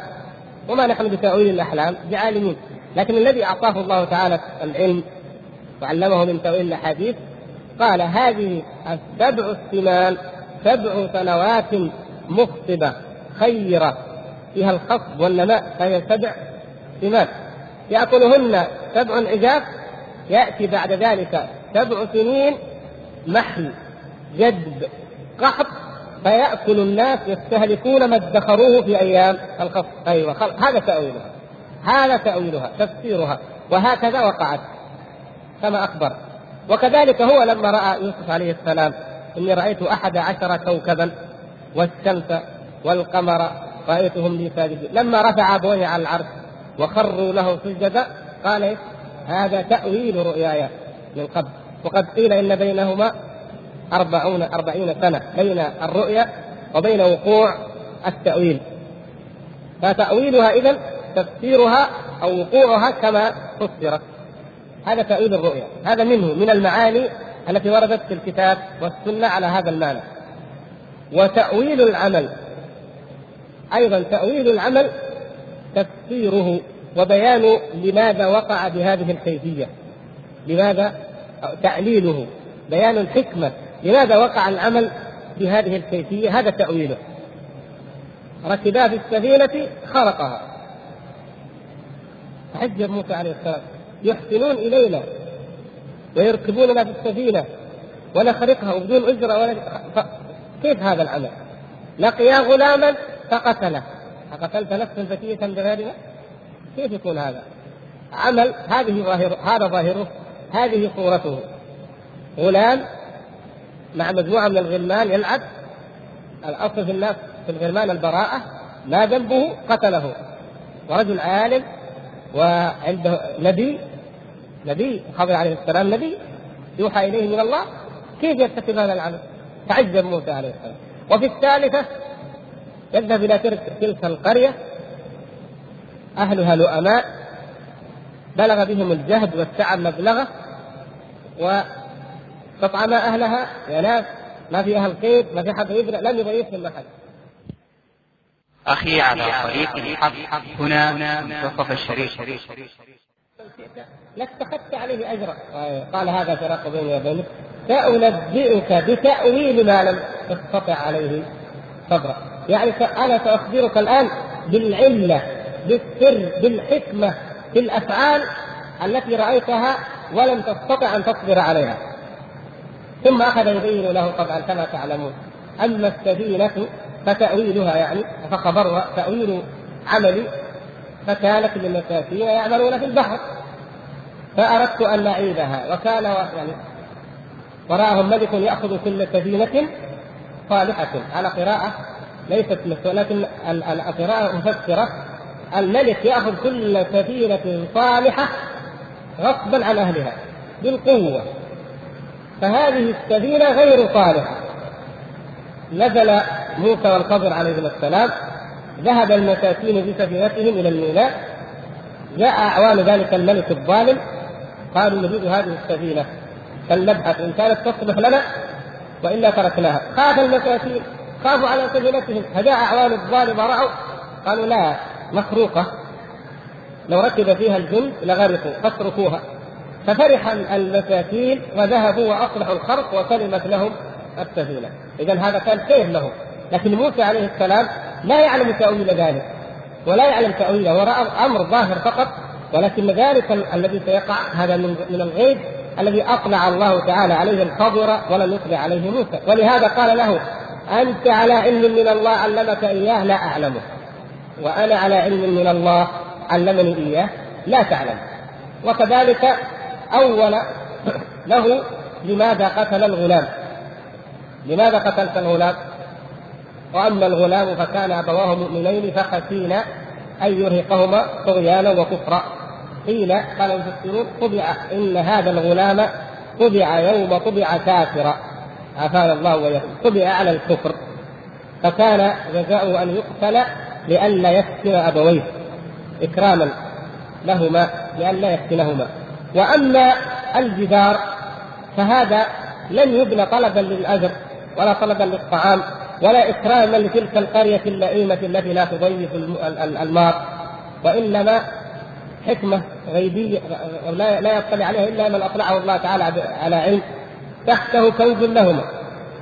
وما نحن بتأويل الأحلام بعالمين لكن الذي أعطاه الله تعالى العلم وعلمه من تاويل الأحاديث قال هذه السبع السمان سبع سنوات مخطبة خيرة فيها الخصب والنماء فهي سبع سمان يأكلهن سبع عجاف يأتي بعد ذلك سبع سنين محل جدب قحط فيأكل الناس يستهلكون ما ادخروه في أيام الخصف أيوة هذا تأويلها هذا تأويلها تفسيرها وهكذا وقعت. كما أخبر. وكذلك هو لما رأى يوسف عليه السلام إني رأيت أحد عشر كوكبا والشمس والقمر رأيتهم لي ساجدين. لما رفع أبويه على العرش وخروا له سجدا قال؟ هذا تأويل رؤياي من قبل. وقد قيل إن بينهما أربعون أربعين سنة بين الرؤيا وبين وقوع التأويل. فتأويلها إذا تفسيرها أو وقوعها كما فسرت. هذا تأويل الرؤيا. هذا منه من المعاني التي وردت في الكتاب والسنة على هذا المعنى. وتأويل العمل. أيضا تأويل العمل تفسيره وبيان لماذا وقع بهذه الكيفية. لماذا؟ تعليله بيان الحكمة. لماذا وقع العمل بهذه الكيفية؟ هذا تأويله. ركبا في السفينة خرقها. تعجب موسى عليه السلام. يحسنون إلينا ويركبوننا في السفينة ونخرقها وبدون أجرة ولا. كيف هذا العمل؟ لقيا غلاما فقتله أقتلت نفسا زكية بغيرها؟ كيف يكون هذا؟ عمل هذه ظاهر هذا ظاهره هذه صورته غلام مع مجموعة من الغلمان يلعب الأصل في الناس في الغلمان البراءة ما ذنبه قتله ورجل عالم وعنده نبي نبي خضر عليه السلام نبي يوحى إليه من الله كيف يرتكب هذا العمل؟ تعجب موسى عليه السلام. وفي الثالثة يذهب إلى تلك القرية أهلها لؤماء بلغ بهم الجهد والتعب مبلغه فطعم أهلها. يا ناس ما في أهل خير ما في حد يبرأ لم يضيفهم أحد. أخي على طريق الحق هنا منتصف الشريف. لاتخذت عليه أجرا قال هذا فراق بيني وبينك. سأنبئك بتأويل ما لم تستطع عليه صبرا يعني أنا سأخبرك الآن بالعلة بالسر بالحكمة بالأفعال التي رأيتها ولم تستطع أن تصبر عليها. ثم أخذ يبين له طبعا كما تعلمون اما السفينه فتأويلها يعني فخبرها تأويل عملي فكانت للمساكين يعملون في البحر. فأردت أن نعيدها وكان يعني وراءهم ملك يأخذ كل سفينة صالحة. على قراءة ليست لكن القراءة مفسرة. الملك يأخذ كل سفينة صالحة غصبا عن أهلها بالقوة. فهذه السفينة غير صالحة. نزل موسى والخضر عليهما السلام ذهب المساكين بسفينتهم إلى الميناء جاء أعوان ذلك الملك الظالم. قالوا نريد هذه السفينة فلنبحث إن كانت تصلح لنا وإلا تركناها. خاف المساكين. خافوا على سفينتهم. فجاء أعوان الظالم رأوا قالوا لا مخروقة. لو ركب فيها الجند لغرقوا فاتركوها ففرح المساكين وذهبوا وأصلحوا الخرق وسلمت لهم السفينة، اذا هذا كان خير لهم، لكن موسى عليه السلام لا يعلم تأويل ذلك ولا يعلم تاويله وراى أمر ظاهر فقط ولكن ذلك الذي سيقع هذا من الغيب الذي أطلع الله تعالى عليه الخضر ولم يطلع عليه موسى. ولهذا قال له أنت على علم من الله علمك إياه لا أعلمه. وأنا على علم من الله علمني إياه لا تعلم. وكذلك أول له لماذا قتل الغلام؟ لماذا قتلت الغلام؟ وأما الغلام فكان أبواه مؤمنين فخشينا أن يرهقهما طغيانا وكفرا. قيل قال المفسرون طبع إن هذا الغلام طبع يوم طبع كافرا. عافانا الله وإياكم. طبع على الكفر. فكان جزاؤه أن يقتل لئلا يفتن أبويه. إكراما لهما لئلا يفتنهما. وأما الجدار فهذا لن يبنى طلبا للأجر ولا طلبا للطعام. ولا إكراما لتلك القرية اللئيمة التي لا تضيف المار وإنما حكمة غيبية لا يطلع عليها إلا من أطلعه الله تعالى على علم تحته كنز لهما.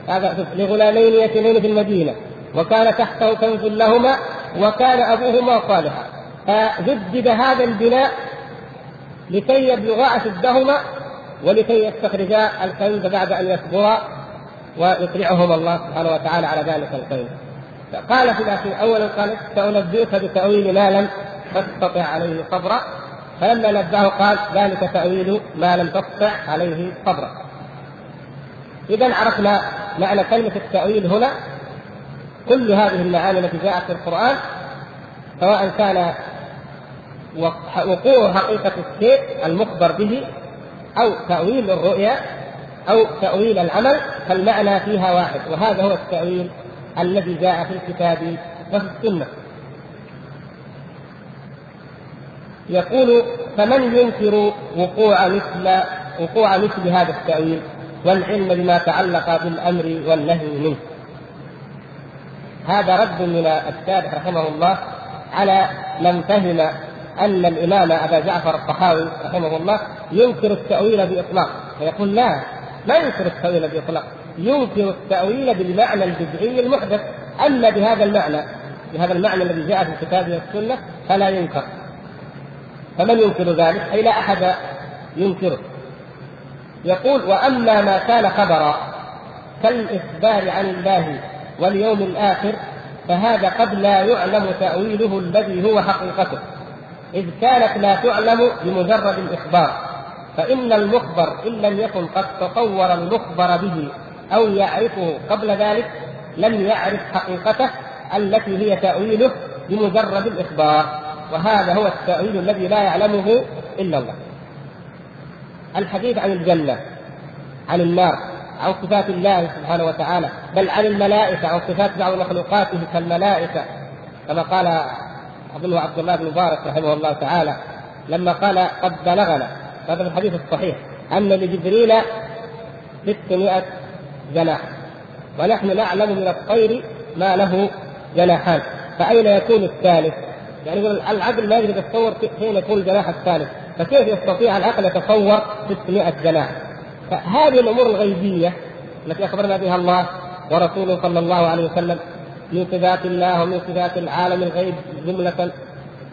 هذا لغلامين يتيمين في المدينة وكان تحته كنز لهما وكان أبوهما صالحا. فجدد هذا البناء لكي يبلغا أشدهما ولكي يستخرجا الكنز بعد أن يكبرا. ويطلعهما الله سبحانه وتعالى على ذلك الكنز. قال في الاخير اولا قال سأنبئك بتأويل ما لم تستطع عليه صبرا فلما نبهه قال ذلك تأويل ما لم تستطع عليه صبرا. اذا عرفنا معنى كلمة التأويل هنا كل هذه المعاني التي جاءت في القرآن سواء كان وقوع حقيقة الشيء المخبر به أو تأويل الرؤيا أو تأويل العمل فالمعنى فيها واحد وهذا هو التأويل الذي جاء في الكتاب وفي السنة. يقول فمن ينكر وقوع مثل وقوع مثل هذا التأويل والعلم بما تعلق بالأمر والنهي منه. هذا رد من الشارح رحمه الله على من فهم أن الإمام أبا جعفر الطحاوي رحمه الله ينكر التأويل بإطلاق فيقول لا ما ينكر التأويل بإطلاق ينكر التأويل بالمعنى البدعي المحدث. أما بهذا المعنى بهذا المعنى الذي جاء في الكتاب والسنة فلا ينكر. فمن ينكر ذلك؟ أي لا أحد ينكره يقول وأما ما كان خبرا كالإخبار عن الله واليوم الآخر فهذا قد لا يعلم تأويله الذي هو حقيقته. إذ كانت لا تعلم بمجرد الإخبار. فإن المخبر إن لم يكن قد تصور المخبر به أو يعرفه قبل ذلك لم يعرف حقيقته التي هي تأويله بمجرد الإخبار. وهذا هو التأويل الذي لا يعلمه إلا الله. الحديث عن الجنة عن النار عن صفات الله سبحانه وتعالى بل عن الملائكة عن صفات بعض مخلوقاته كالملائكة. كما قال أظن عبد الله بن مبارك رحمه الله تعالى لما قال قد بلغنا هذا في الحديث الصحيح. أن لجبريل 600 جناح. ونحن نعلم من الطير ما له جناحان. فأين يكون الثالث؟ يعني العقل ما يقدر يتصور فين يكون الجناح الثالث. فكيف يستطيع العقل يتصور 600 جناح؟ فهذه الأمور الغيبية التي أخبرنا بها الله ورسوله صلى الله عليه وسلم من صفات الله ومن صفات العالم الغيب جملة.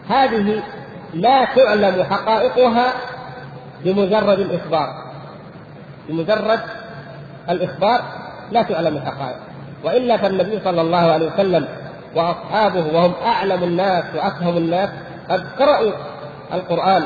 هذه لا تعلم حقائقها بمجرد الإخبار. بمجرد الإخبار لا تعلم الحقائق. وإلا فالنبي صلى الله عليه وسلم وأصحابه وهم أعلم الناس وأفهم الناس قد قرأوا القرآن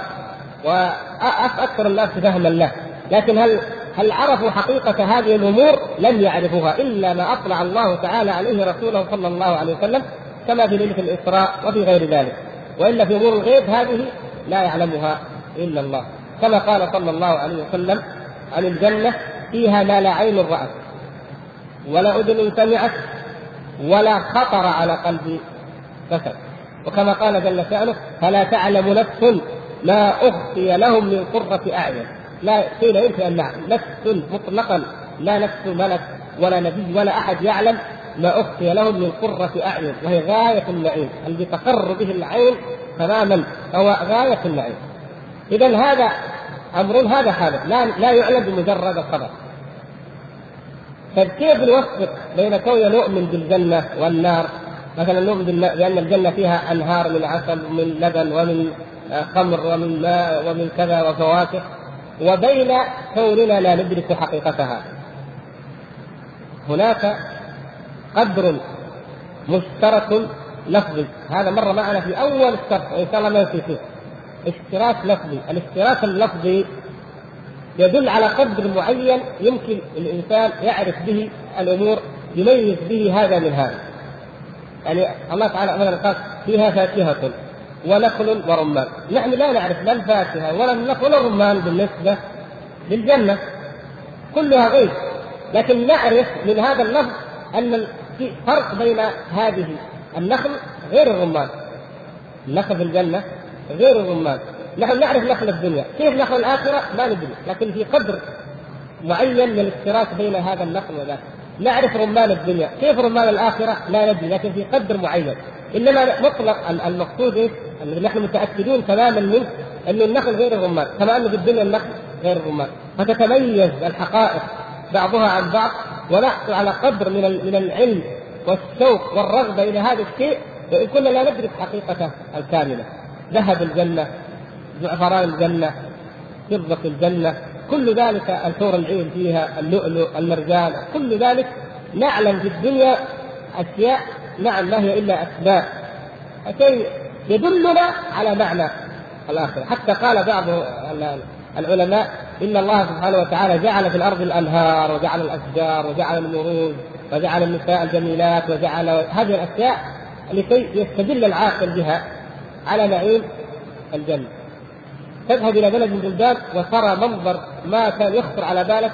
وأكثر الناس فهما له. لكن هل هل عرفوا حقيقة هذه الأمور؟ لم يعرفوها إلا ما أطلع الله تعالى عليه رسوله صلى الله عليه وسلم كما في ليلة الإسراء وفي غير ذلك. وإلا في أمور الغيب هذه لا يعلمها إلا الله. كما قال صلى الله عليه وسلم عن الجنة فيها ما لا عين رأت ولا أذن سمعت ولا خطر على قلب بشر. وكما قال جل شأنه فلا تعلم نفس ما أخفي لهم من قرة أعين. لا قيل يمكن أن نفس مطلقا لا نفس ملك ولا نبي ولا أحد يعلم ما أخفي لهم من قرة أعين وهي غاية النعيم. الذي تقر به العين تماما هو غاية النعيم. إذا هذا أمر هذا حادث لا لا يعلم بمجرد الخبر فكيف نوفق بين كون نؤمن بالجنة والنار؟ مثلا نؤمن بأن الجنة فيها أنهار من عسل ومن لبن ومن خمر ومن ماء ومن كذا وفواكه. وبين كوننا لا ندرك حقيقتها. هناك قدر مشترك لفظي. هذا مر معنا في أول الشرح وإن شاء الله ما نسيته اشتراك لفظي. الاشتراك اللفظي يدل على قدر معين يمكن الإنسان يعرف به الأمور يميز به هذا من هذا. يعني الله تعالى مثلا قال فيها فاكهة ونخل ورمان. نحن لا نعرف لا الفاكهة ولا النخل ولا الرمان بالنسبة للجنة. كلها غيب لكن نعرف من هذا اللفظ أن في فرق بين هذه النخل غير الرمان. النخل في الجنة غير الرمان نحن نعرف نخل الدنيا كيف نخل الآخرة؟ ما ندري. لكن في قدر معين من الاشتراك بين هذا النخل وذاك. نعرف رمان الدنيا. كيف رمان الآخرة؟ لا ندري. لكن في قدر معين. إنما مطلق المقصود إيه؟ الذي نحن متأكدون تماما منه أن النخل غير الرمان كما أن في الدنيا النخل غير الرمان فتتميز الحقائق بعضها عن بعض ونحصل على قدر من من العلم والشوق والرغبة إلى هذا الشيء. وإن كنا لا ندرك حقيقته الكاملة. ذهب الجنة زعفران الجنة فضة الجنة كل ذلك الحور العين فيها اللؤلؤ المرجان كل ذلك نعلم في الدنيا أشياء نعم ما هي إلا أسماء. شيء يدلنا على معنى الآخرة. حتى قال بعض العلماء إن الله سبحانه وتعالى جعل في الأرض الأنهار وجعل الأشجار وجعل المروج وجعل النساء الجميلات وجعل هذه الأشياء لكي يستدل العاقل بها. على نعيم الجنة. تذهب إلى بلد من البلدان وترى منظر ما كان يخطر على بالك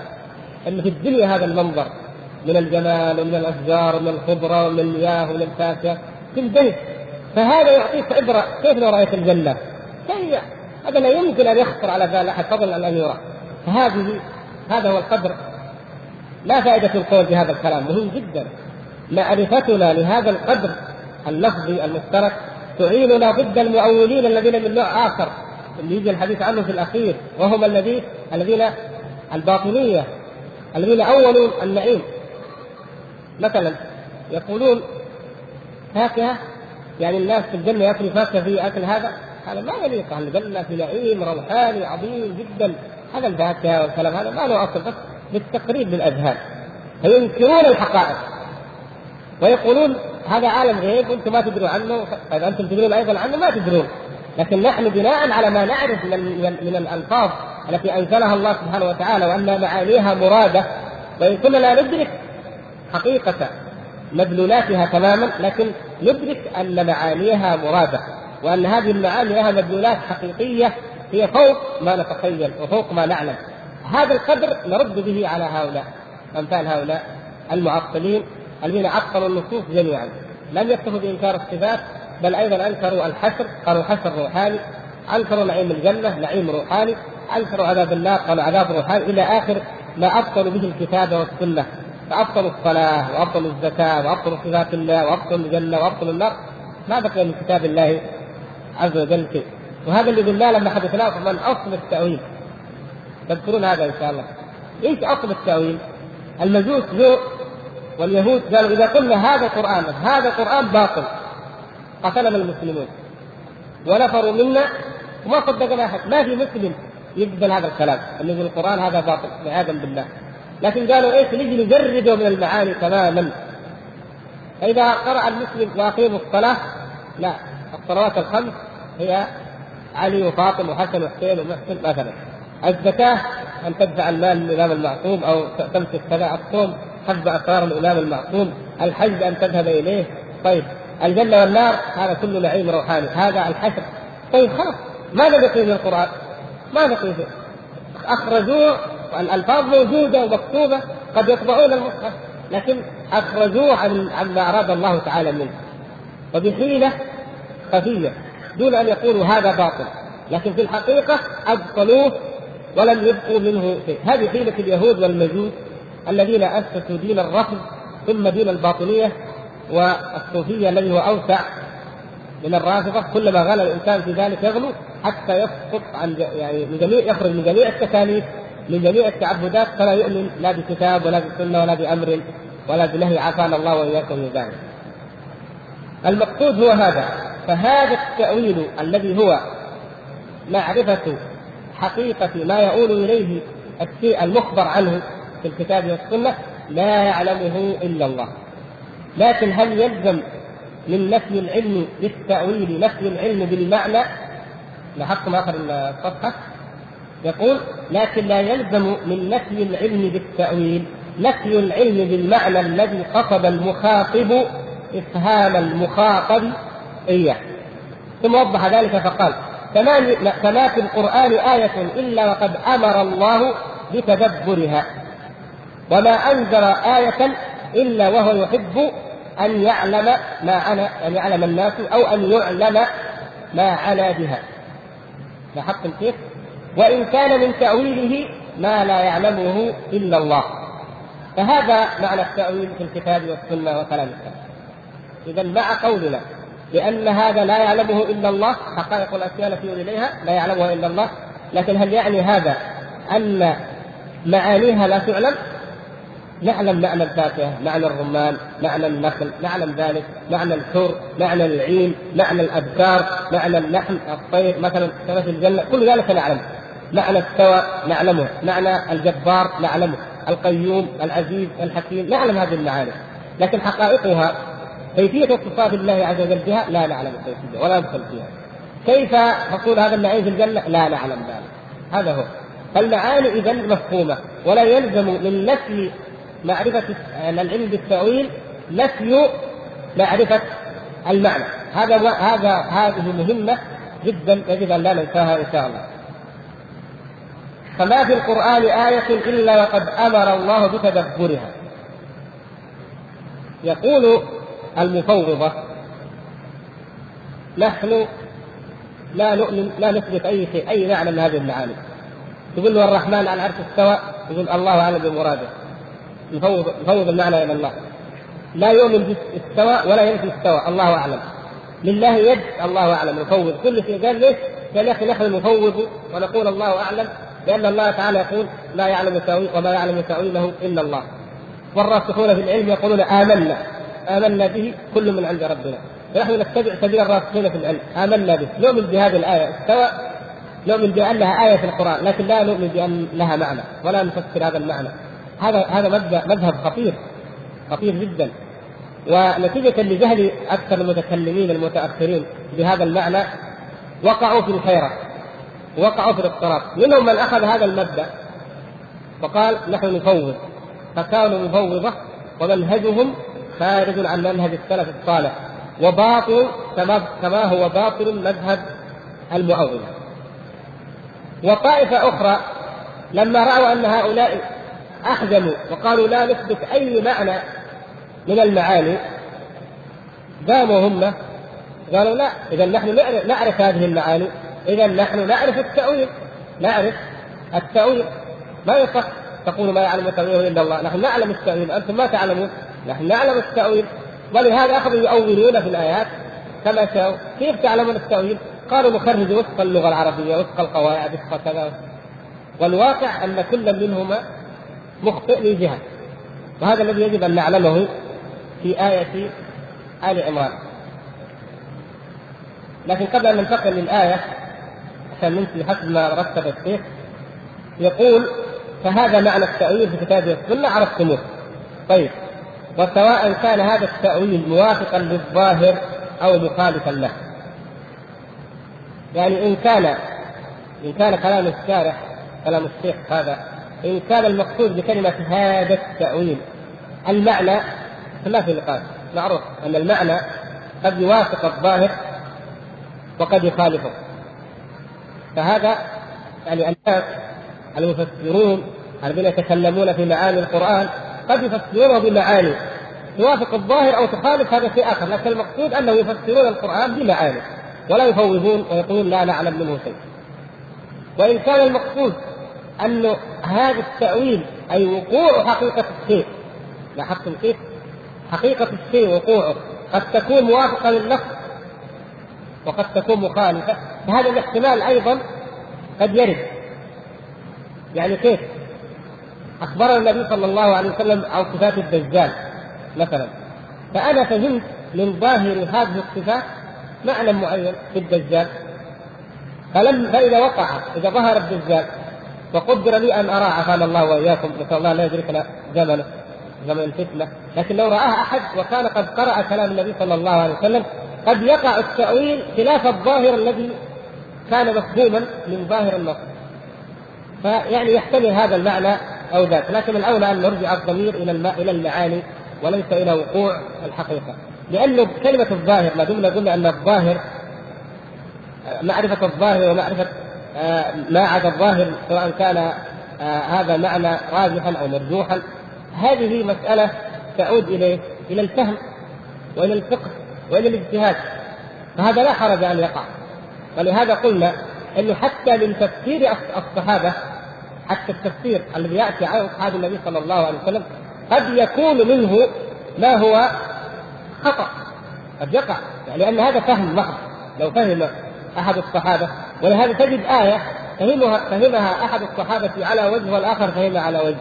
أن في الدنيا هذا المنظر. من الجمال ومن الأشجار ومن الخضرة ومن المياه ومن الفاكهة تنبهر فهذا يعطيك عبرة كيف لو رأيت الجنة؟ شيء هذا لا يمكن أن يخطر على بال أحد فضلا أن يرى. فهذه هذا هو القدر. لا فائدة القول بهذا الكلام مهم جدا. معرفتنا لهذا القدر اللفظي المشترك تعيننا ضد المؤولين الذين من نوع آخر. اللي يجي الحديث عنه في الأخير وهم الذين الذين الباطنية. الذين أولوا النعيم. مثلا يقولون فاكهة يعني الناس في الجنة يأكلوا فاكهة في أكل هذا. هذا ما يليق الجنة في نعيم روحاني عظيم جدا. هذا الفاكهة والكلام هذا ما له أصل بس للتقريب للأذهان. فينكرون الحقائق. ويقولون هذا عالم غيب وأنتم ما تدرون عنه. طيب أنتم تدرون أيضا عنه؟ ما تدرون. لكن نحن بناء على ما نعرف من من الألفاظ التي أنزلها الله سبحانه وتعالى وأن معانيها مرادة. وإن كنا لا ندرك حقيقة مدلولاتها تماما لكن ندرك أن معانيها مرادة. وأن هذه المعاني لها مدلولات حقيقية هي فوق ما نتخيل وفوق ما نعلم. هذا القدر نرد به على هؤلاء أمثال هؤلاء المعطلين. الذين عطلوا النصوص جميعا. لم يكتفوا بإنكار الصفات بل أيضا أنكروا الحشر قالوا حشر روحاني أنكروا نعيم الجنة نعيم روحاني أنكروا عذاب النار قالوا عذاب روحاني. إلى آخر ما أبطلوا به الكتاب والسنة. فأبطلوا الصلاة وأبطلوا الزكاة وأبطلوا صفات الله وأبطلوا الجنة وأبطلوا النار. ما بقي من كتاب الله عز وجل شيء. وهذا اللي قلنا لما حدثناكم من أصل التأويل. تذكرون هذا إن شاء الله. إيش أصل التأويل؟ المجوس جو واليهود قالوا إذا قلنا هذا قران هذا قران باطل. قتلنا المسلمون. ونفروا منا وما صدقنا أحد. ما في مسلم يقبل هذا الكلام إنه في القرآن هذا باطل عياذا بالله. لكن قالوا إيش نجي نجرده من المعاني تماما. فإذا قرأ المسلم وأقيموا الصلاة لا الصلوات الخمس هي علي وفاطمه وحسن وحسين ومحسن مثلا. الزكاة أن تدفع المال للإمام المعصوم أو تمسك كذا الصوم. حفظ اسرار الإمام المعصوم الحج أن تذهب إليه. طيب الجنة والنار هذا كله نعيم روحاني. هذا الحشر طيب خلاص. ماذا بقي من القرآن؟ ما بقي فيه. أخرجوه الألفاظ موجودة ومكتوبة قد يطبعون المصحف لكن أخرجوه عن عما أراد الله تعالى منه. وبحيلة خفية دون أن يقولوا هذا باطل. لكن في الحقيقة أبطلوه ولم يبقوا منه شيء. هذه حيلة اليهود والمجوس. الذين أسسوا دين الرفض ثم دين الباطنية والصوفية الذي هو أوسع من الرافضة كلما غلا الإنسان في ذلك يغلو حتى يسقط عن يعني من جميع يخرج من جميع التكاليف من جميع التعبدات فلا يؤمن لا بكتاب ولا بسنة ولا بأمر ولا بنهي عافانا الله وإياكم من ذلك. المقصود هو هذا فهذا التأويل الذي هو معرفة حقيقة ما يؤول إليه الشيء المخبر عنه في الكتاب والسنة لا يعلمه إلا الله. لكن هل يلزم من نفي العلم بالتأويل نفي العلم بالمعنى؟ لاحظتم آخر الصفحة؟ يقول لكن لا يلزم من نفي العلم بالتأويل نفي العلم بالمعنى الذي قصد المخاطب إفهام المخاطب إياه. ثم وضح ذلك فقال فما في القرآن آية إلا وقد أمر الله بتدبرها. وما أنزل آية إلا وهو يحب أن يعلم ما عنا أن يعلم الناس أو أن يعلم ما عنا بها لاحظتم كيف؟ وإن كان من تأويله ما لا يعلمه إلا الله فهذا معنى التأويل في الكتاب والسنة وكلام السلف إذا مع قولنا لأن هذا لا يعلمه إلا الله حقائق الأشياء التي إليها لا يعلمها إلا الله لكن هل يعني هذا أن معانيها لا تعلم؟ نعلم معنى الفاكهة، معنى الرمان، معنى النخل، نعلم ذلك، معنى الحور، معنى العين، معنى الأبكار، معنى اللحم، الطير، مثلا في الجنة، كل ذلك نعلم. معنى استوى نعلمه، معنى الجبار نعلمه، القيوم، العزيز، الحكيم، نعلم هذه المعاني. لكن حقائقها كيفية اتصاف الله عز وجل بها لا نعلم الكيفية ولا ندخل فيها. كيف حصول هذا النعيم في الجنة؟ لا نعلم ذلك. هذا هو. فالمعاني إذا مفهومة ولا يلزم من نفي معرفة العلم بالتأويل نفي معرفة المعنى. هذا هذا هذه مهمة جدا يجب أن لا ننساها إن شاء الله. فما في القرآن آية إلا وقد أمر الله بتدبرها. يقول المفوضة نحن لا نؤمن لا نثبت أي شيء أي معنى من هذه المعاني. تقول له الرحمن على العرش استوى؟ يقول الله أعلم بمراده. يفوض يفوض المعنى إلى الله لا. يؤمن باستوى ولا ينفي استوى الله أعلم. لله يد الله أعلم. يفوض كل شيء قال ليش؟ قال يا أخي نحن نفوض ونقول الله أعلم لأن الله تعالى يقول لا يعلم تاويل وما يعلم تأويله إلا الله. والراسخون في العلم يقولون آمنا. آمنا به كل من عند ربنا. فنحن نتبع سبيل الراسخين في العلم. آمنا به. نؤمن بهذه الآية. استوى. نؤمن بأنها آية في القرآن لكن لا نؤمن بان لها معنى ولا نفسر هذا المعنى. هذا هذا مذهب خطير خطير جدا. ونتيجة لجهل أكثر المتكلمين المتأخرين بهذا المعنى وقعوا في الحيرة وقعوا في الاضطراب. منهم من أخذ هذا المبدأ وقال نحن نفوض فكانوا مفوضة ومنهجهم خارج عن منهج السلف الصالح وباطل كما كما هو باطل مذهب المعوضة وطائفة أخرى لما رأوا أن هؤلاء أحزموا وقالوا لا نثبت أي معنى من المعاني. قاموا هم قالوا لا إذا نحن نعرف هذه المعاني إذا نحن نعرف التأويل نعرف التأويل. ما يصح تقول ما يعلم التأويل إلا الله. نحن نعلم التأويل أنتم ما تعلمون. نحن نعلم التأويل. ولهذا أخذوا يؤولون في الآيات كما شاءوا. كيف تعلمون التأويل؟ قالوا نخرج وفق اللغة العربية وفق القواعد وفق كذا. والواقع أن كل منهما مخطئ من جهة وهذا الذي يجب أن نعلمه في آية آل عمران. لكن قبل أن ننتقل للآية عشان نمشي حسب ما رتب الشيخ يقول فهذا معنى التأويل في كتاب السنة عرفتموه طيب وسواء كان هذا التأويل موافقا للظاهر أو مخالفا له. يعني إن كان إن كان كلام الشارح كلام الشيخ هذا إن كان المقصود بكلمة هذا التأويل. المعنى فما في نقاش معروف أن المعنى قد يوافق الظاهر وقد يخالفه. فهذا يعني الناس المفسرون الذين يتكلمون في معاني القرآن قد يفسرونه بمعاني توافق الظاهر أو تخالف هذا شيء آخر لكن المقصود أنه يفسرون القرآن بمعاني ولا يفوضون ويقولون لا نعلم منه شيء. وإن كان المقصود أنه هذا التأويل أي وقوع حقيقة الشيء. لاحظتم كيف؟ حقيقة الشيء وقوعه. قد تكون موافقة للنص وقد تكون مخالفة. فهذا الاحتمال أيضا قد يرد. يعني كيف؟ أخبرنا النبي صلى الله عليه وسلم عن صفات الدجال مثلا. فأنا فهمت من ظاهر هذه الصفات معنى معين في الدجال. فلم فإذا وقع إذا ظهر الدجال وقدر لي أن أرى عافانا الله وإياكم نسال الله لا يدركنا زمنه زمن الفتنة. لكن لو رآها أحد وكان قد قرأ كلام النبي صلى الله عليه وسلم قد يقع التأويل خلاف الظاهر الذي كان مفهوما من ظاهر النص. فيعني يحتمل هذا المعنى أو ذاك. لكن الأولى أن نرجع الضمير إلى إلى المعاني وليس إلى وقوع الحقيقة. لأنه كلمة الظاهر ما دمنا قلنا ان الظاهر معرفة الظاهر ومعرفة آه، ما عدا الظاهر سواء كان آه، هذا معنى راجحا أو مرجوحا. هذه مسألة تعود إليه إلى الفهم وإلى الفقه وإلى الاجتهاد. فهذا لا حرج أن يقع. ولهذا قلنا أنه حتى من تفسير الصحابة حتى التفسير الذي يأتي على أصحاب النبي صلى الله عليه وسلم قد يكون منه ما هو خطأ قد يقع. يعني لأن هذا فهم محض لو فهم أحد الصحابة ولهذا تجد آية فهمها فهمها أحد الصحابة على وجه والآخر فهمها على وجه.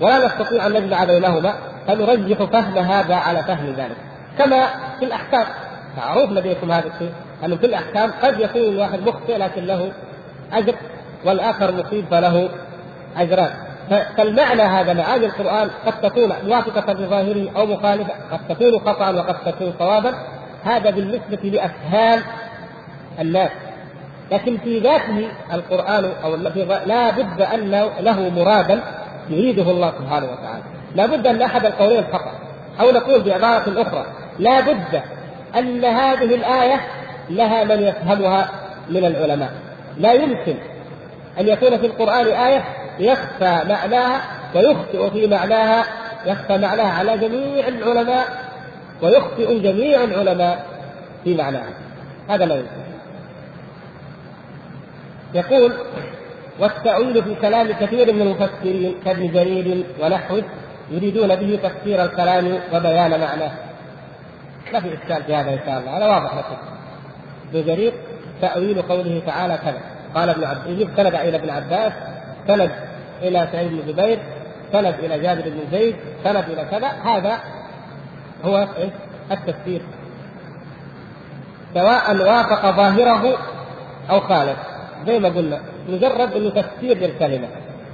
ولا نستطيع أن نجمع بينهما فنرجح فهم هذا على فهم ذلك. كما في الأحكام معروف لديكم هذا الشيء أنه في الأحكام قد يكون الواحد مخطئ لكن له أجر والآخر مصيب فله أجران. فالمعنى هذا معاني القرآن قد تكون موافقة بظاهره أو مخالفة قد تكون خطأ وقد تكون صوابا. هذا بالنسبة لأفهام الناس. لكن في ذاته القرآن أو لا بد أن له مرادا يريده الله سبحانه وتعالى. لا بد أن أحد القولين خطأ أو نقول بعبارة أخرى. لا بد أن هذه الآية لها من يفهمها من العلماء. لا يمكن أن يكون في القرآن آية يخفى معناها ويخطئ في معناها يخفى معناها على جميع العلماء ويخطئ جميع العلماء في معناها. هذا لا يمكن. يقول والتأويل في كلام كثير من المفسرين كابن جرير ونحوه يريدون به تفسير الكلام وبيان معناه. ما في إشكال في هذا إن شاء الله. هذا واضح لكم ابن جرير تأويل قوله تعالى كذا. قال ابن عبد يجيب سند إلى ابن عباس سند إلى سعيد بن جبير سند إلى جابر بن زيد سند إلى كذا. هذا هو التفسير. سواء وافق ظاهره أو خالف. زي ما قلنا مجرد إنه تفسير للكلمة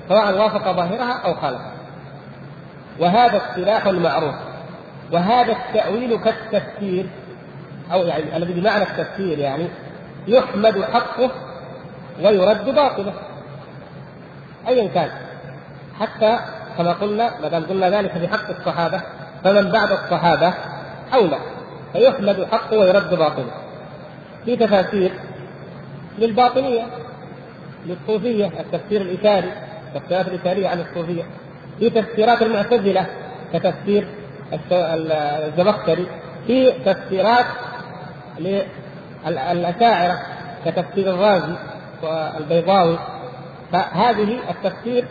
سواء وافق ظاهرها أو خالفها. وهذا اصطلاح معروف. وهذا التأويل كالتفسير أو يعني الذي بمعنى التفسير يعني يحمد حقه ويرد باطله. أيا كان. حتى كما قلنا ما دام قلنا ذلك في حق الصحابة فمن بعد الصحابة أولى. فيحمد حقه ويرد باطله. في تفاسير للباطنية للصوفية التفسير الإثاري التفسيرات الإثارية عن الصوفية. في تفسيرات المعتزلة كتفسير الزمخشري في تفسيرات للأشاعرة كتفسير الرازي والبيضاوي. فهذه التفسير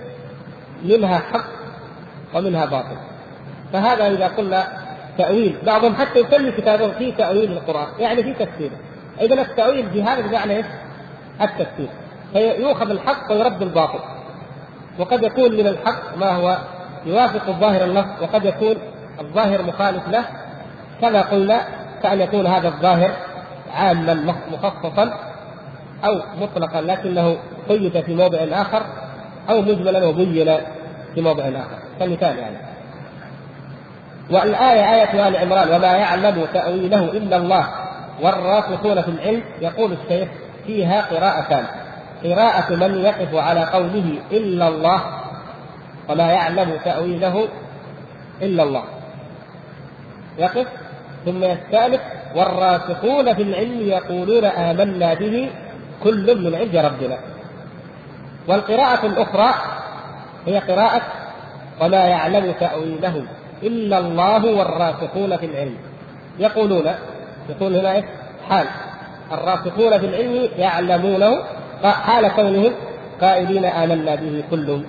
منها حق ومنها باطل. فهذا إذا قلنا تأويل بعضهم حتى يسمي كتابه في تأويل القرآن يعني في تفسير إذا التأويل بهذا بمعنى إيش؟ التفسير فيؤخذ الحق ويرد الباطل. وقد يكون من الحق ما هو يوافق الظاهر النص وقد يكون الظاهر مخالف له. كما قلنا كأن يكون هذا الظاهر عاما مخصصا أو مطلقا لكنه قيد في موضع آخر أو مجملا وبين في موضع آخر. كمثال يعني. والآية آية آل عمران وما يعلم تأويله إلا الله والراسخون في العلم. يقول الشيخ فيها قراءتان. قراءة من يقف على قوله إلا الله وما يعلم تأويله إلا الله. يقف ثم يستأنف والراسخون في العلم يقولون آمنا به كل من عند ربنا. والقراءة الأخرى هي قراءة وما يعلم تأويله إلا الله والراسخون في العلم. يقولون يقول هنا حال. الراسخون في العلم يعلمونه حال كونهم قائلين آمنا به كل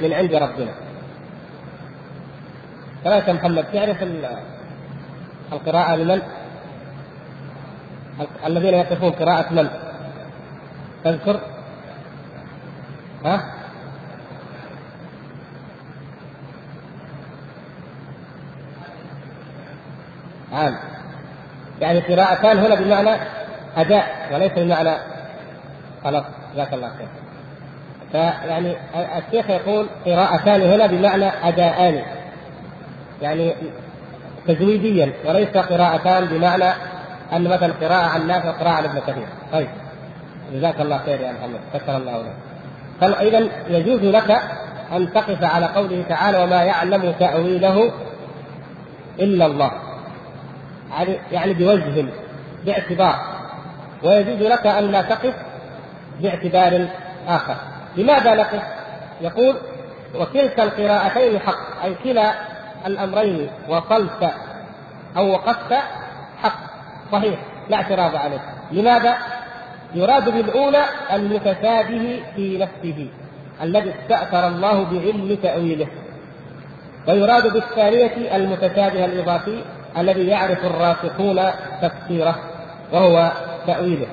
من عند ربنا كذلك محمد تعرف القراءة لمن؟ الذين يقفون قراءة من؟ تذكر؟ ها؟ عام يعني قراءتان هنا بمعنى أداء وليس بمعنى خلاص جزاك الله خير. فيعني الشيخ يقول قراءتان هنا بمعنى أداءان. يعني تزويديا وليس قراءتان بمعنى أن مثلا قراءة عن نافع وقراءه عن ابن كثير. طيب. جزاك الله خير يا محمد. شكر الله لك. فاذا يجوز لك أن تقف على قوله تعالى وما يعلم تأويله إلا الله. يعني يعني بوجه باعتبار. ويجوز لك أن لا تقف باعتبار اخر لماذا نقف؟ يقول وكلتا القراءتين حق أي كلا الأمرين وصلت أو وقفت حق صحيح لا اعتراض عليه لماذا؟ يراد بالأولى المتشابه في نفسه الذي استأثر الله بعلم تأويله ويراد بالثانية المتشابه الإضافي الذي يعرف الراسخون تفسيره وهو تأويله.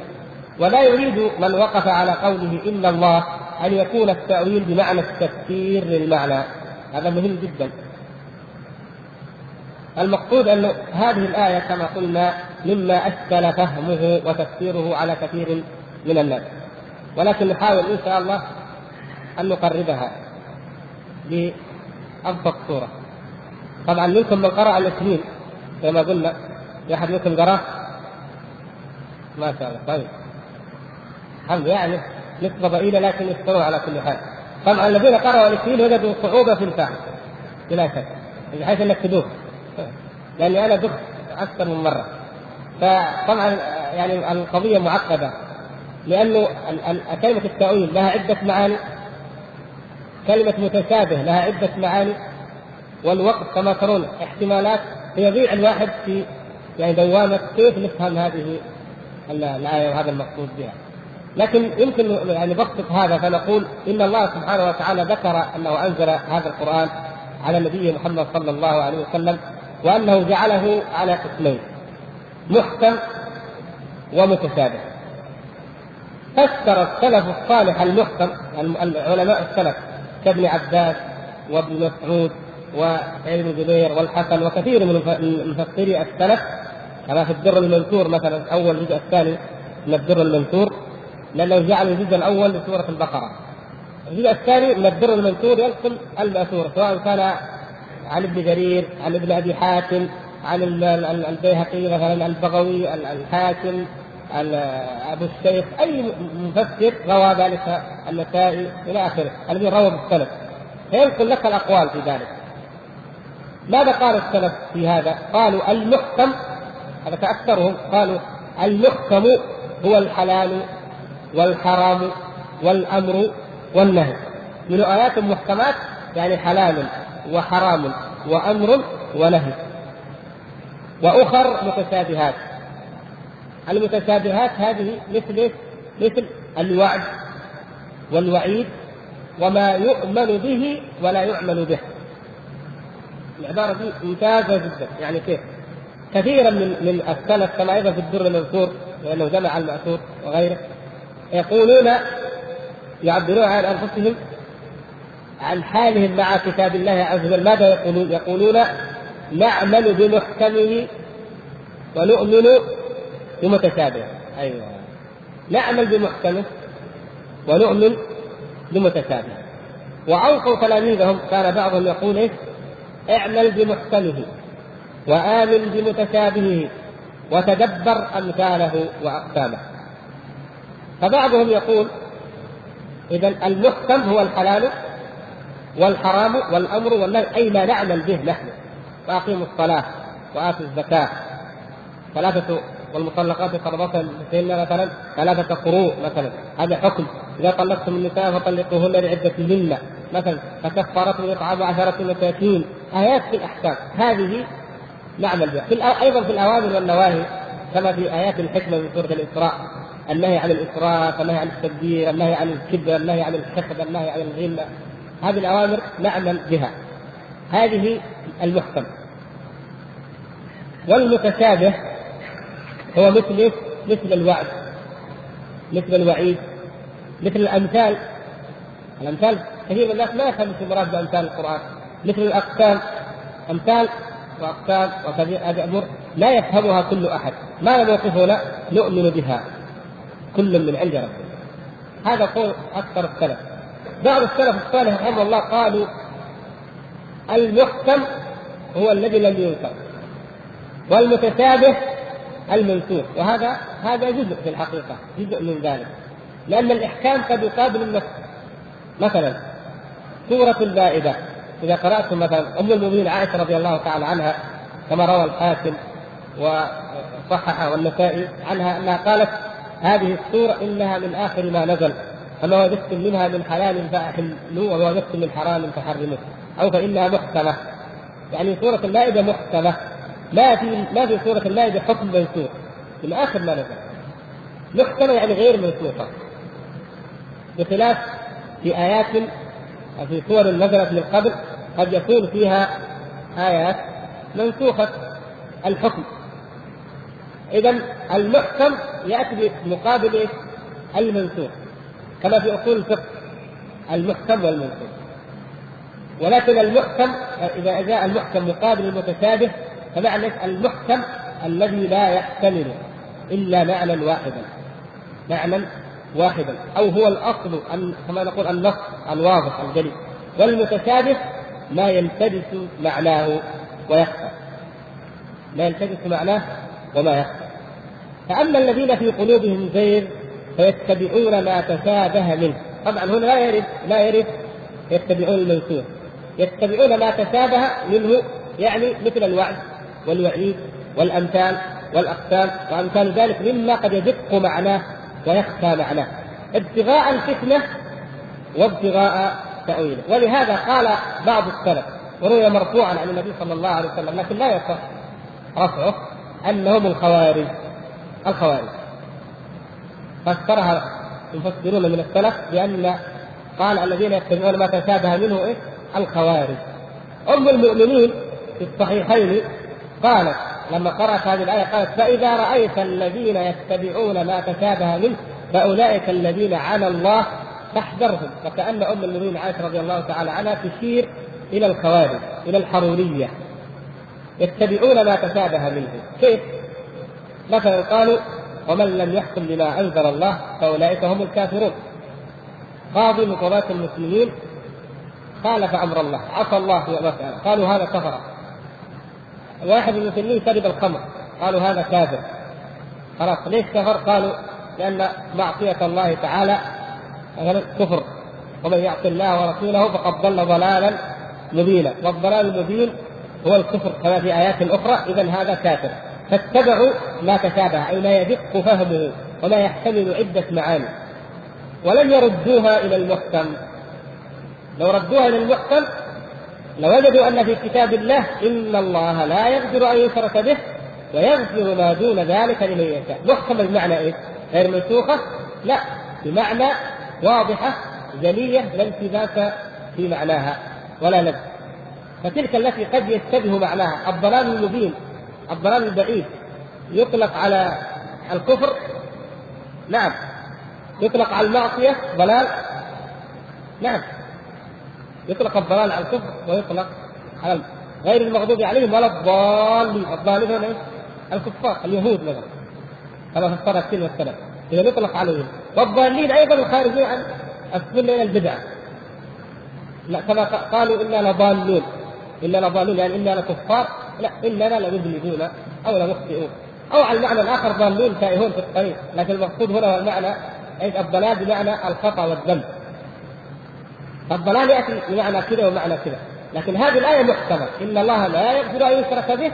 ولا يريد من وقف على قوله إن الله أن يكون التأويل بمعنى التفسير للمعنى. هذا مهم جدا. المقصود أن هذه الآية كما قلنا مما أشكل فهمه وتفسيره على كثير من الناس. ولكن نحاول إن شاء الله أن نقربها بأبسط صورة طبعا منكم من قرأ الاثنين كما قلنا في أحد منكم قرأ ما شاء الله. طيب. الحمد يعني نسبة ضئيلة لكن يسترون على كل حال. طبعا الذين قرأوا الاثنين وجدوا صعوبة في الفهم. بلا شك. بحيث إنك تدوخ لأني أنا دخت أكثر من مرة. فطبعا يعني القضية معقدة. لأنه كلمة التأويل لها عدة معاني. كلمة متشابه لها عدة معاني. والوقت كما ترون احتمالات. فيضيع الواحد في يعني دوامة كيف نفهم هذه الآية وهذا المقصود بها. لكن يمكن يعني نبسط هذا فنقول إن الله سبحانه وتعالى ذكر أنه أنزل هذا القرآن على النبي محمد صلى الله عليه وسلم وأنه جعله على قسمين محكم ومتشابه فسر السلف الصالح المحكم علماء السلف كابن عباس وابن مسعود وابن جبير والحسن وكثير من مفسري السلف كما في الدر المنثور مثلا أول الجزء الثاني من الدر المنثور لأنه جعل الجزء الأول لسورة البقرة. الجزء الثاني من الدر المنثور ينقل الماثور سواء كان عن ابن جرير عن ابن أبي حاتم عن البيهقي مثلا البغوي الحاكم أبو الشيخ أي مفسر روى ذلك النسائي إلى آخره الذي روى بالسند فينقل لك الأقوال في ذلك. ماذا قال السلف في هذا؟ قالوا المحكم هذا كأكثرهم قالوا المحكم هو الحلال والحرام والأمر والنهي. من آيات محكمات يعني حلال وحرام وأمر ونهي. وأخر متشابهات. المتشابهات هذه مثل مثل الوعد والوعيد وما يؤمن به ولا يعمل به. العبارة دي ممتازة جدا. يعني كيف؟ كثيرا من من السلف كما أيضا في الدر المنثور لأنه جمع المأثور وغيره. يقولون يعبرون عن أنفسهم عن حالهم مع كتاب الله عز وجل. ماذا يقولون؟ يقولون نعمل بمحكمه ونؤمن بمتشابهه أيوه. نعمل بمحكمه ونؤمن بمتشابهه وأوصوا تلاميذهم كان بعضهم يقول إيش؟ اعمل بمحكمه. وآمن بمتشابهه وتدبر أمثاله وأقسامه. فبعضهم يقول إذا المحكم هو الحلال والحرام والأمر والنهي أي ما نعمل به نحن. وأقيموا الصلاة وآتوا الزكاة. ثلاثة والمطلقات يتربصن مثلا ثلاثة قروء مثلا. هذا حكم. إذا طلقتم النساء فطلقوهن لعدتهن مثلا. فكفارته إطعام عشرة مساكين. آيات في الأحكام. هذه نعمل بها. في أيضا في الأوامر والنواهي كما في آيات الحكمة من سورة الإسراء النهي عن الإسراف النهي عن التبذير النهي عن الكبر النهي عن الحقد النهي عن الغلة. هذه الأوامر نعمل بها. هذه المحكم. والمتشابه هو مثل مثل الوعد مثل الوعيد مثل الأمثال. الأمثال كثير من الناس ما يفهم في المراد بأمثال القرآن. مثل الأقسام أمثال واقسام هذه أمور لا يفهمها كل أحد. ما موقفنا نؤمن بها. كل من عند ربنا. هذا قول أكثر السلف. بعض السلف الصالح رحمه الله قالوا المحكم هو الذي لم ينكر. والمتشابه المنسوخ وهذا هذا جزء في الحقيقة. جزء من ذلك. لأن الإحكام قد يقابل النص. مثلا سورة المائده إذا قرأتم مثلا ام المؤمنين عائشة رضي الله تعالى عنها كما روى الحاكم وصححه والنسائي عنها أنها قالت هذه السورة إنها من آخر ما نزل فما وجدتم منها من حلال فأحلوه وما وجدتم من حرام فحرموه أو فإنها محكمة. يعني سورة المائدة محكمة ما في ما في سورة المائدة حكم منسوخ من آخر ما نزل. محكمة يعني غير منسوخة بخلاف في آيات في سور نزلت من قبل قد يكون فيها آيات منسوخة الحكم. إذا المحكم يأتي بمقابل المنسوخ كما في أصول الفقه المحكم والمنسوخ. ولكن المحكم إذا جاء المحكم مقابل المتشابه فمعنى المحكم الذي لا يحتمل إلا معنى واحدا معنى واحدا أو هو الأصل كما نقول النص الواضح الجلي. والمتشابه ما يلتبس معناه ويخفى. ما يلتبس معناه وما يخفى. فأما الذين في قلوبهم زيغ فيتبعون ما تشابه منه. طبعا هنا لا يرد لا يرد يتبعون المنسوخ يتبعون ما تشابه منه يعني مثل الوعد والوعيد والأمثال والأقسام وأمثال ذلك مما قد يدق معناه ويخفى معناه. ابتغاء الفتنة وابتغاء تاويله ولهذا قال بعض السلف وروي مرفوعا عن النبي صلى الله عليه وسلم لكن لا يصح رفعه انهم الخوارج. الخوارج. فسرها المفسرون من السلف بأن قال الذين يتبعون ما تشابه منه إيه؟ الخوارج. أم المؤمنين في الصحيحين قالت لما قرأت هذه الآية قالت فإذا رأيت الذين يتبعون ما تشابه منه فأولئك الذين عانى الله فاحذرهم فكأن أم المؤمنين عائشة رضي الله تعالى عنها تشير إلى الخوارج إلى الحرورية. يتبعون ما تشابه منه. كيف؟ مثلا قالوا ومن لم يحكم بما أنزل الله فأولئك هم الكافرون. قاضي من قضاة المسلمين خالف أمر الله عصى الله مسألة قالوا هذا كفر. واحد من المسلمين شرب الخمر. قالوا هذا كافر خلاص ليش كفر؟ قالوا لأن معصية الله تعالى مثلا كفر. ومن يعصي الله ورسوله فقد ضل ضلالا مبينا. والضلال المبين هو الكفر. كما في آيات أخرى إذا هذا كافر. فاتبعوا ما تشابه أي ما يدق فهمه وما يحتمل عدة معاني. ولم يردوها إلى المحكم. لو ردوها إلى المحكم لوجدوا أن في كتاب الله إن الله لا يغفر أن يشرك به ويغفر ما دون ذلك لمن يشاء. محكم بمعنى إيه؟ غير منسوخة؟ لا. بمعنى واضحة جلية لا التباس في معناها ولا لبس فتلك التي قد يشتبه معناها. الضلال المبين الضلال البعيد. يطلق على الكفر. نعم. يطلق على المعصية ضلال. نعم. يطلق الضلال على الكفر ويطلق على غير المغضوب عليهم ولا الضالين. الضالين الكفار اليهود مثلا. كما فسرت كلمة السلف إذا يطلق عليهم والضالين أيضا الخارجين عن السنة إلى البدعة لا كما قالوا إنا لضالون. إنا لضالون يعني إنا لكفار. لا إننا لمذنبون أو لمخطئون. أو على المعنى الآخر ضالون تائهون في الطريق. لكن المقصود هنا هو المعنى الضلال بمعنى الخطأ والذنب. فالضلال يأتي بمعنى كذا ومعنى كذا. لكن هذه الآية محكمة. إن الله لا يغفر أن يشرك به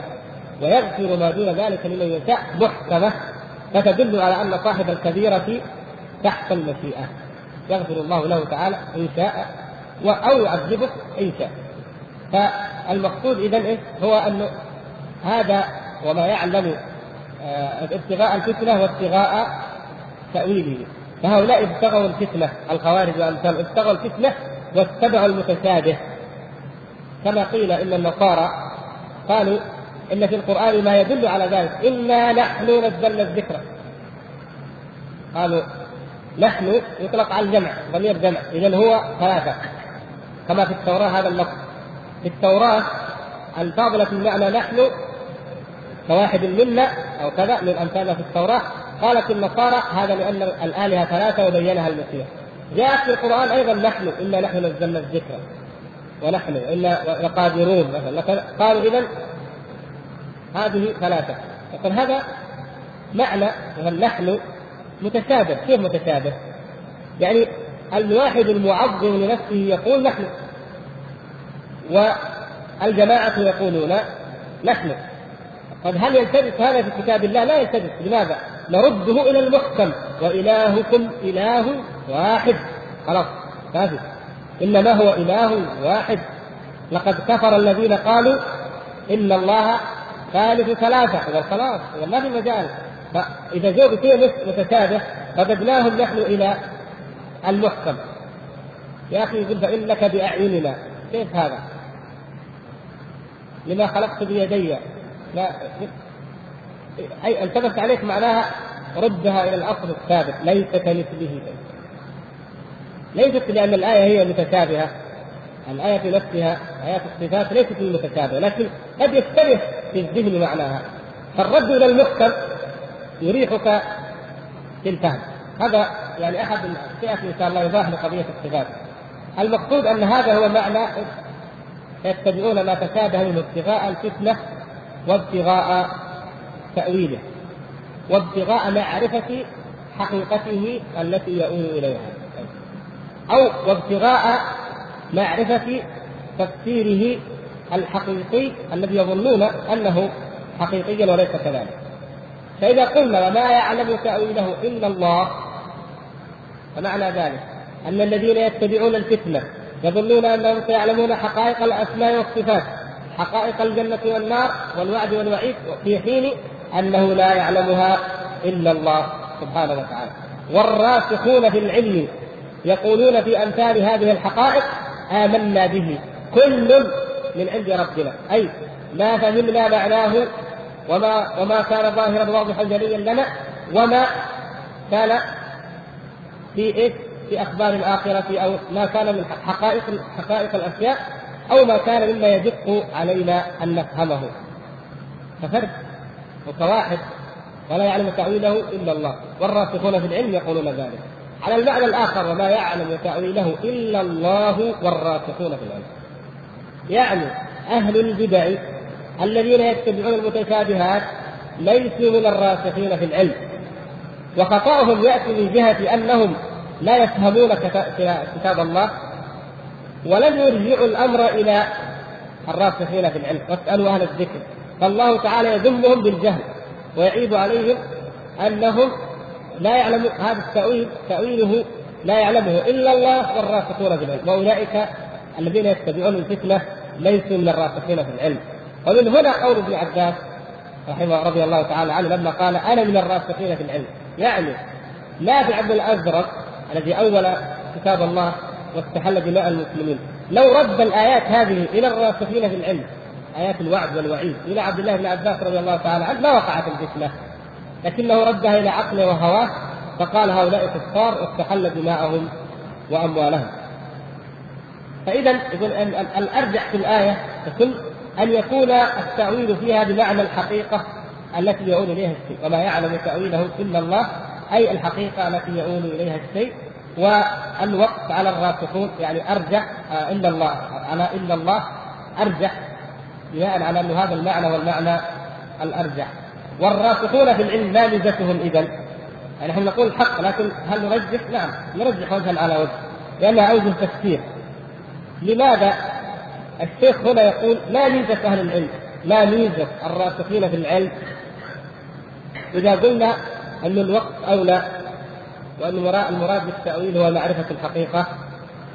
ويغفر ما دون ذلك لمن يشاء. محكمة. فتدل على أن صاحب الكبيرة تحت المشيئه يغفر الله له تعالى أن شاء أو يعذبه إن شاء. فالمقصود اذا إيه؟ هو انه هذا وما يعلم آه، ابتغاء الفتنة وابتغاء تأويله. فهؤلاء ابتغوا الفتنة الخوارج وامثال ابتغوا الفتنة واتبعوا المتشابه. كما قيل إن النصارى قالوا إن في القرآن ما يدل على ذلك. إنا نحن نزلنا الذكر. قالوا نحن يطلق على الجمع ضمير جمع. اذا هو ثلاثة. كما في التوراة هذا النص في التوراة الفاضلة المعنى نحن كواحد منا أو كذا من أمثالنا في التوراة. قالت النصارى هذا لأن الآلهة ثلاثة وبينها المسيح. جاءت في القرآن أيضا نحن إنا نحن نزلنا الذكر. ونحن إنا لقادرون مثلا. قالوا إذا هذه ثلاثة. يقول هذا معنى نحن متشابه كيف متشابه؟ يعني الواحد المعظم لنفسه يقول نحن. والجماعة يقولون نحن. طيب هل يلتبس هذا في كتاب الله؟ لا يلتبس. لماذا؟ نرده إلى المحكم. وإلهكم إله واحد. خلاص. كافي. إنما هو إله واحد. لقد كفر الذين قالوا إن الله ثالث ثلاثة. اذا خلاص ما في مجال. فإذا جو بشيء متشابه رددناهم نحن إلى المحكم. يا أخي يقول فإنك بأعيننا. كيف هذا؟ لما خلقت بيدي. لا أي التبس عليك معناها ردها إلى الأصل الثابت. ليس كمثله ليست لأن الآية هي متشابهه الآية في نفسها آيات الصفات ليست المتشابهة لكن قد يشتبه في الذهن معناها. فالرد إلى المحكم يريحك في الفهم. هذا يعني أحد سياتي إن شاء الله يضاف لقضيه الصفات المقصود أن هذا هو معنى يتبعون ما تشابه منه ابتغاء الفتنة وابتغاء تأويله وابتغاء معرفة حقيقته التي يؤول إليها. أو وابتغاء معرفة تفسيره الحقيقي الذي يظنون أنه حقيقيا وليس كذلك. فإذا قلنا وما يعلم تأويله إلا الله فمعنى ذلك أن الذين يتبعون الفتنة يظنون أنهم سيعلمون حقائق الأسماء والصفات حقائق الجنة والنار والوعد والوعيد في حين أنه لا يعلمها إلا الله سبحانه وتعالى. والراسخون في العلم يقولون في أمثال هذه الحقائق آمنا به كل من عند ربنا أي ما فهمنا معناه وما وما كان ظاهرا واضحا جليا لنا وما كان في إيش؟ في أخبار الآخرة أو ما كان من حقائق حقائق الأشياء أو ما كان مما يدق علينا أن نفهمه. ففرد وكواحد ولا يعلم تأويله إلا الله والراسخون في العلم يقولون ذلك. على المعنى الآخر وما يعلم تأويله إلا الله والراسخون في العلم. يعني أهل البدع الذين يتبعون المتشابهات ليسوا من الراسخين في العلم. وخطأهم يأتي من جهة أنهم لا يفهمون كتاب الله ولم يرجعوا الأمر إلى الراسخين في العلم. واسألوا أهل الذكر. فالله تعالى يذمهم بالجهل ويعيب عليهم أنهم لا يعلمون هذا التأويل تأويله لا يعلمه إلا الله والراسخون في العلم. وأولئك الذين يتبعون الفتنة ليسوا من الراسخين في العلم. ومن هنا قول ابن عباس رحمه رضي الله تعالى عنه لما قال أنا من الراسخين في العلم. يعني نافع بن الأزرق الذي أول كتاب الله واستحل دماء المسلمين. لو رد الآيات هذه إلى الراسخين في العلم آيات الوعد والوعيد إلى عبد الله بن عباس رضي الله تعالى عنه ما وقعت الفتنة. لكنه ردها إلى عقله وهواه فقال هؤلاء كفار واستحل دماءهم وأموالهم. فاذا يقول الأرجح في الآية تكون أن يكون التأويل فيها بمعنى الحقيقة التي يؤول إليها الشيء وما يعلم تأويله إلا الله أي الحقيقة التي يؤول إليها الشيء والوقت على الراسخون يعني أرجح آه، الا الله على الا الله أرجح بناء على أن هذا المعنى والمعنى الأرجح والراسخون في العلم ما ميزتهم اذا؟ يعني نحن نقول الحق لكن هل نرجح؟ نعم نرجح وجها على وجه لأنها أوجه تفسير لماذا؟ الشيخ هنا يقول ما ميزة أهل العلم؟ ما ميزة الراسخين في العلم؟ إذا قلنا أن الوقت أولى وأن المراد بالتأويل هو معرفة الحقيقة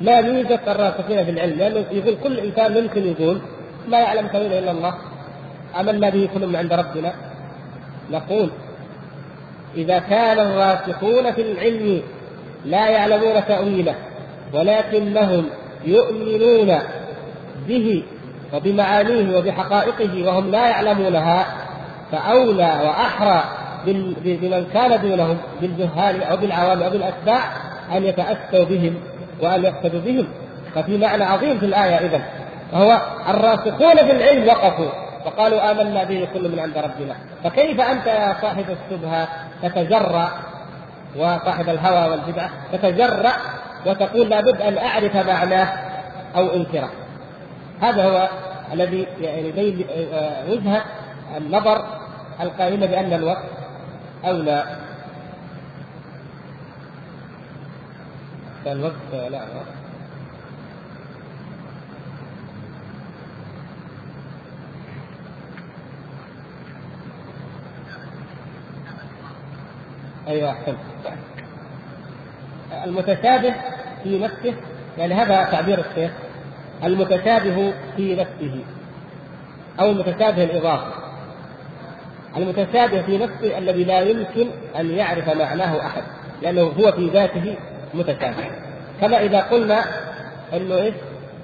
ما ميزة الراسخين في العلم؟ لأنه يقول كل إنسان ممكن يقول ما يعلم تأويله إلا الله. عملنا به كل من عند ربنا. نقول إذا كان الراسخون في العلم لا يعلمون تأويله ولكنهم يؤمنون به وبمعانيه وبحقائقه وهم لا يعلمونها فأولى وأحرى بمن كان دونهم بالجهال أو بالعوام أو بالأتباع أن يتأسوا بهم وأن يقتدوا بهم. ففي معنى عظيم في الآية إذا وهو الراسخون في العلم وقفوا وقالوا آمنا به كل من عند ربنا. فكيف أنت يا صاحب الشبهة تتجرأ وصاحب الهوى والبدعة تتجرأ وتقول لابد أن أعرف معناه أو إنكره؟ هذا هو الذي يبين وجهه النظر القائمه بأن الوقت أولى. الوقت لا أيوه أحسنت. المتشابه في نفسه يعني هذا تعبير الشيخ. المتشابه في نفسه أو المتشابه الاضافي المتشابه في نفسه الذي لا يمكن أن يعرف معناه أحد لأنه هو في ذاته متشابه. كما إذا قلنا إيش؟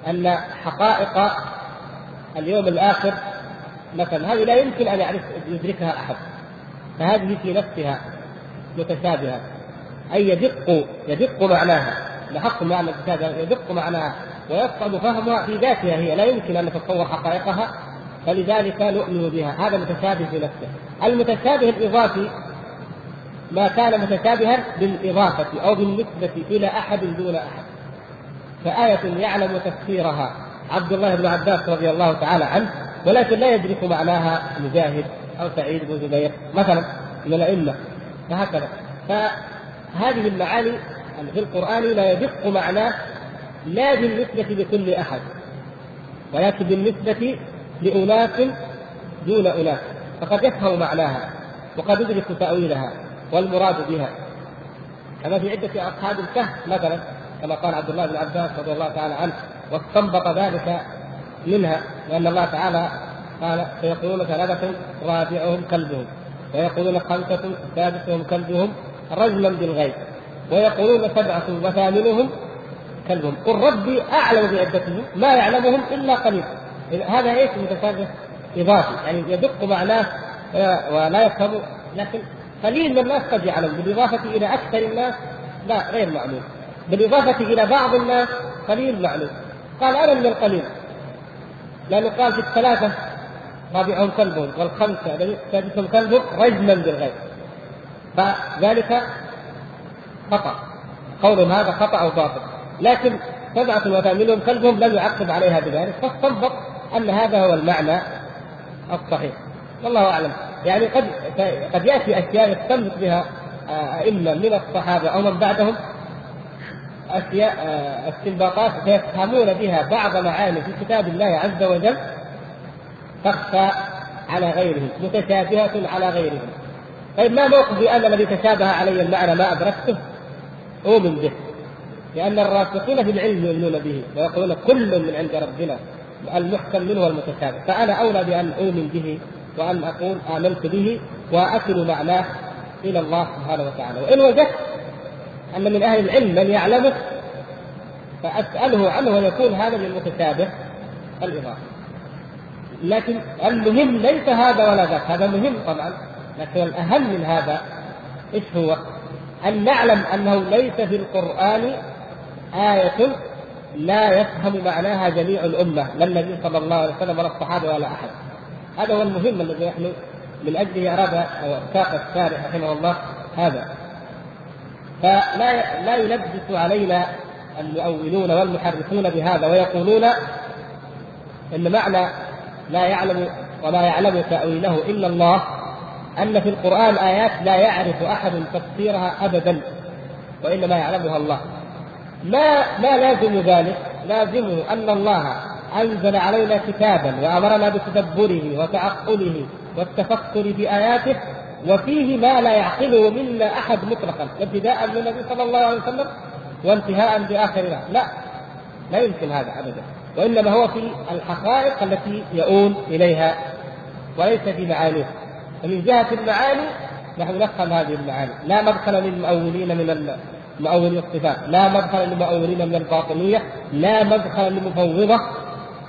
أن حقائق اليوم الآخر مثلا هذه لا يمكن أن يعرف يدركها أحد. فهذه في نفسها متشابهة. أي يدق يدق معناها. لحق معنى يدق معناها. ويصعب فهمها في ذاتها هي لا يمكن أن نتصور حقائقها فلذلك نؤمن بها. هذا متشابه في نفسه. المتشابه الإضافي ما كان متشابها بالإضافة أو بالنسبة إلى أحد دون أحد. فآية يعلم تفسيرها عبد الله بن عباس رضي الله تعالى عنه ولكن لا يدرك معناها مجاهد أو سعيد بن جبير مثلا من الأئمة. فهكذا. فهذه المعاني في القرآن لا يدق معناه لا بالنسبة لكل أحد ولكن بالنسبة لأناس دون أناس فقد يفهم معناها وقد يدرك تأويلها والمراد بها. كما في عدة أصحاب الكهف مثلا كما قال عبد الله بن عباس رضي الله تعالى عنه واستنبط ذلك منها لأن الله تعالى قال سيقولون ثلاثة رابعهم كلبهم ويقولون خمسة سادسهم كلبهم رجلا بالغيب ويقولون سبعة وثامنهم كلبهم. قل ربي أعلم بعدتهم ما يعلمهم إلا قليل. هذا إيش؟ متشابه إضافي. يعني يدق معناه ولا يفهم لكن قليل من الناس قد يعلم بالإضافة إلى أكثر الناس لا غير معلوم. بالإضافة إلى بعض الناس قليل معلوم. قال أنا من القليل. لأنه قال في الثلاثة رابعهم كلبهم والخمسة سادسهم كلبهم رجما بالغيب. فذلك خطأ. قولهم هذا خطأ أو باطل. لكن سبعة وثامنهم كلبهم لم يعقب عليها بذلك. فاستنبط أن هذا هو المعنى الصحيح. والله أعلم. يعني قد قد يأتي أشياء يستنبط بها أئمة من الصحابة أو من بعدهم. أشياء آه، استنباطات فيفهمون بها بعض معاني في كتاب الله عز وجل تخفى على غيرهم متشابهة على غيرهم طيب ما موقفي أنا الذي تشابه علي المعنى ما أدركته؟ أؤمن به. لأن الراسخين في العلم يؤمنون به ويقولون كل من عند ربنا المحكم منه والمتشابه فأنا أولى بأن أؤمن به وأن أقول آمنت به واكل معناه إلى الله سبحانه وتعالى. وإن وجدت أن من أهل العلم من يعلمه فأسأله عنه ويكون هذا من المتشابه الاضافه لكن المهم ليس هذا ولا ذاك هذا مهم طبعا لكن الأهم من هذا إيش هو؟ أن نعلم أنه ليس في القرآن آية لا يفهم معناها جميع الأمة لا النبي صلى الله عليه وسلم ولا الصحابة ولا أحد. هذا هو المهم الذي نحن من أجله أراد أو ساق الشارع رحمه الله هذا. فلا لا يلبس علينا المؤولون والمحرفون بهذا ويقولون إن معنى لا يعلم وما يعلم تأويله إلا الله أن في القرآن آيات لا يعرف أحد تفسيرها ابدا وإنما يعلمها الله. ما ما لازم ذلك؟ لازمه أن الله أنزل علينا كتابا وأمرنا بتدبره وتعقله والتفكر بآياته وفيه ما لا يعقله منا أحد مطلقا ابتداء من النبي صلى الله عليه وسلم وانتهاء بآخرنا. لا لا يمكن هذا ابدا وإنما هو في الحقائق التي يؤول إليها وليس في معانيه. فمن جهة المعاني نحن نفهم هذه المعاني. لا مدخل للمؤولين من مؤولي الصفات لا مدخل للمؤولين من الباطنية لا مدخل للمفوضة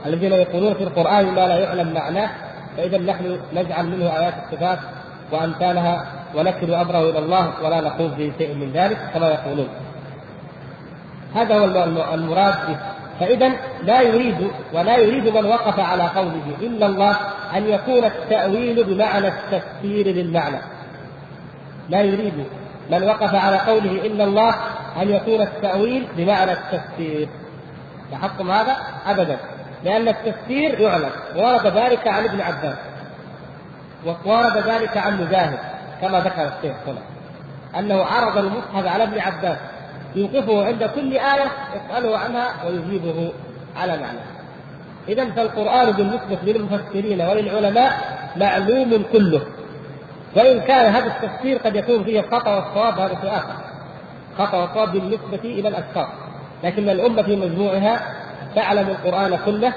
الذين يقولون في القرآن ما لا يعلم معناه فإذا نحن نجعل منه آيات الصفات وأمثالها ونكل أمره إلى الله ولا نقوم في شيء من ذلك كما يقولون. هذا هو المراد به فإذا لا يريد ولا يريد من وقف على قوله إلا الله أن يكون التأويل بمعنى التفسير للمعنى. لا يريد من وقف على قوله إلا الله أن يكون التأويل بمعنى التفسير. لاحظتم هذا؟ ابدا لأن التفسير يعلم ورد ذلك عن ابن عباس وورد ذلك عن مجاهد كما ذكر الشيخ هنا أنه عرض المصحف على ابن عباس يوقفه عند كل آية يسأله عنها ويجيبه على معنى. إذا فالقرآن بالنسبة للمفسرين وللعلماء معلوم كله وإن كان هذا التفسير قد يكون فيه خطأ والصواب هذا في آخر خطأ والصواب بالنسبة إلى الأشخاص لكن الأمة في مجموعها تعلم القرآن كله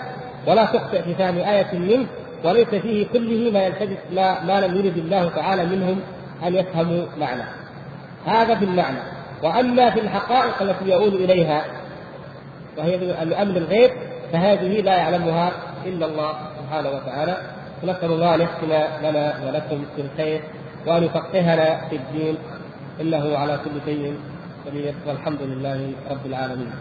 ولا تخطئ في فهم آية منه وليس فيه كله ما يلتبس ما, ما لم يرد الله تعالى منهم أن يفهموا معنى هذا في المعنى. وأما في الحقائق التي يؤول إليها وهي أمن الغيب فهذه لا يعلمها إلا الله سبحانه وتعالى. ونسأل الله أن يختم لنا ولكم بالخير وأن يفقهنا في الدين. إنه على كل شيء قدير. والحمد لله رب العالمين.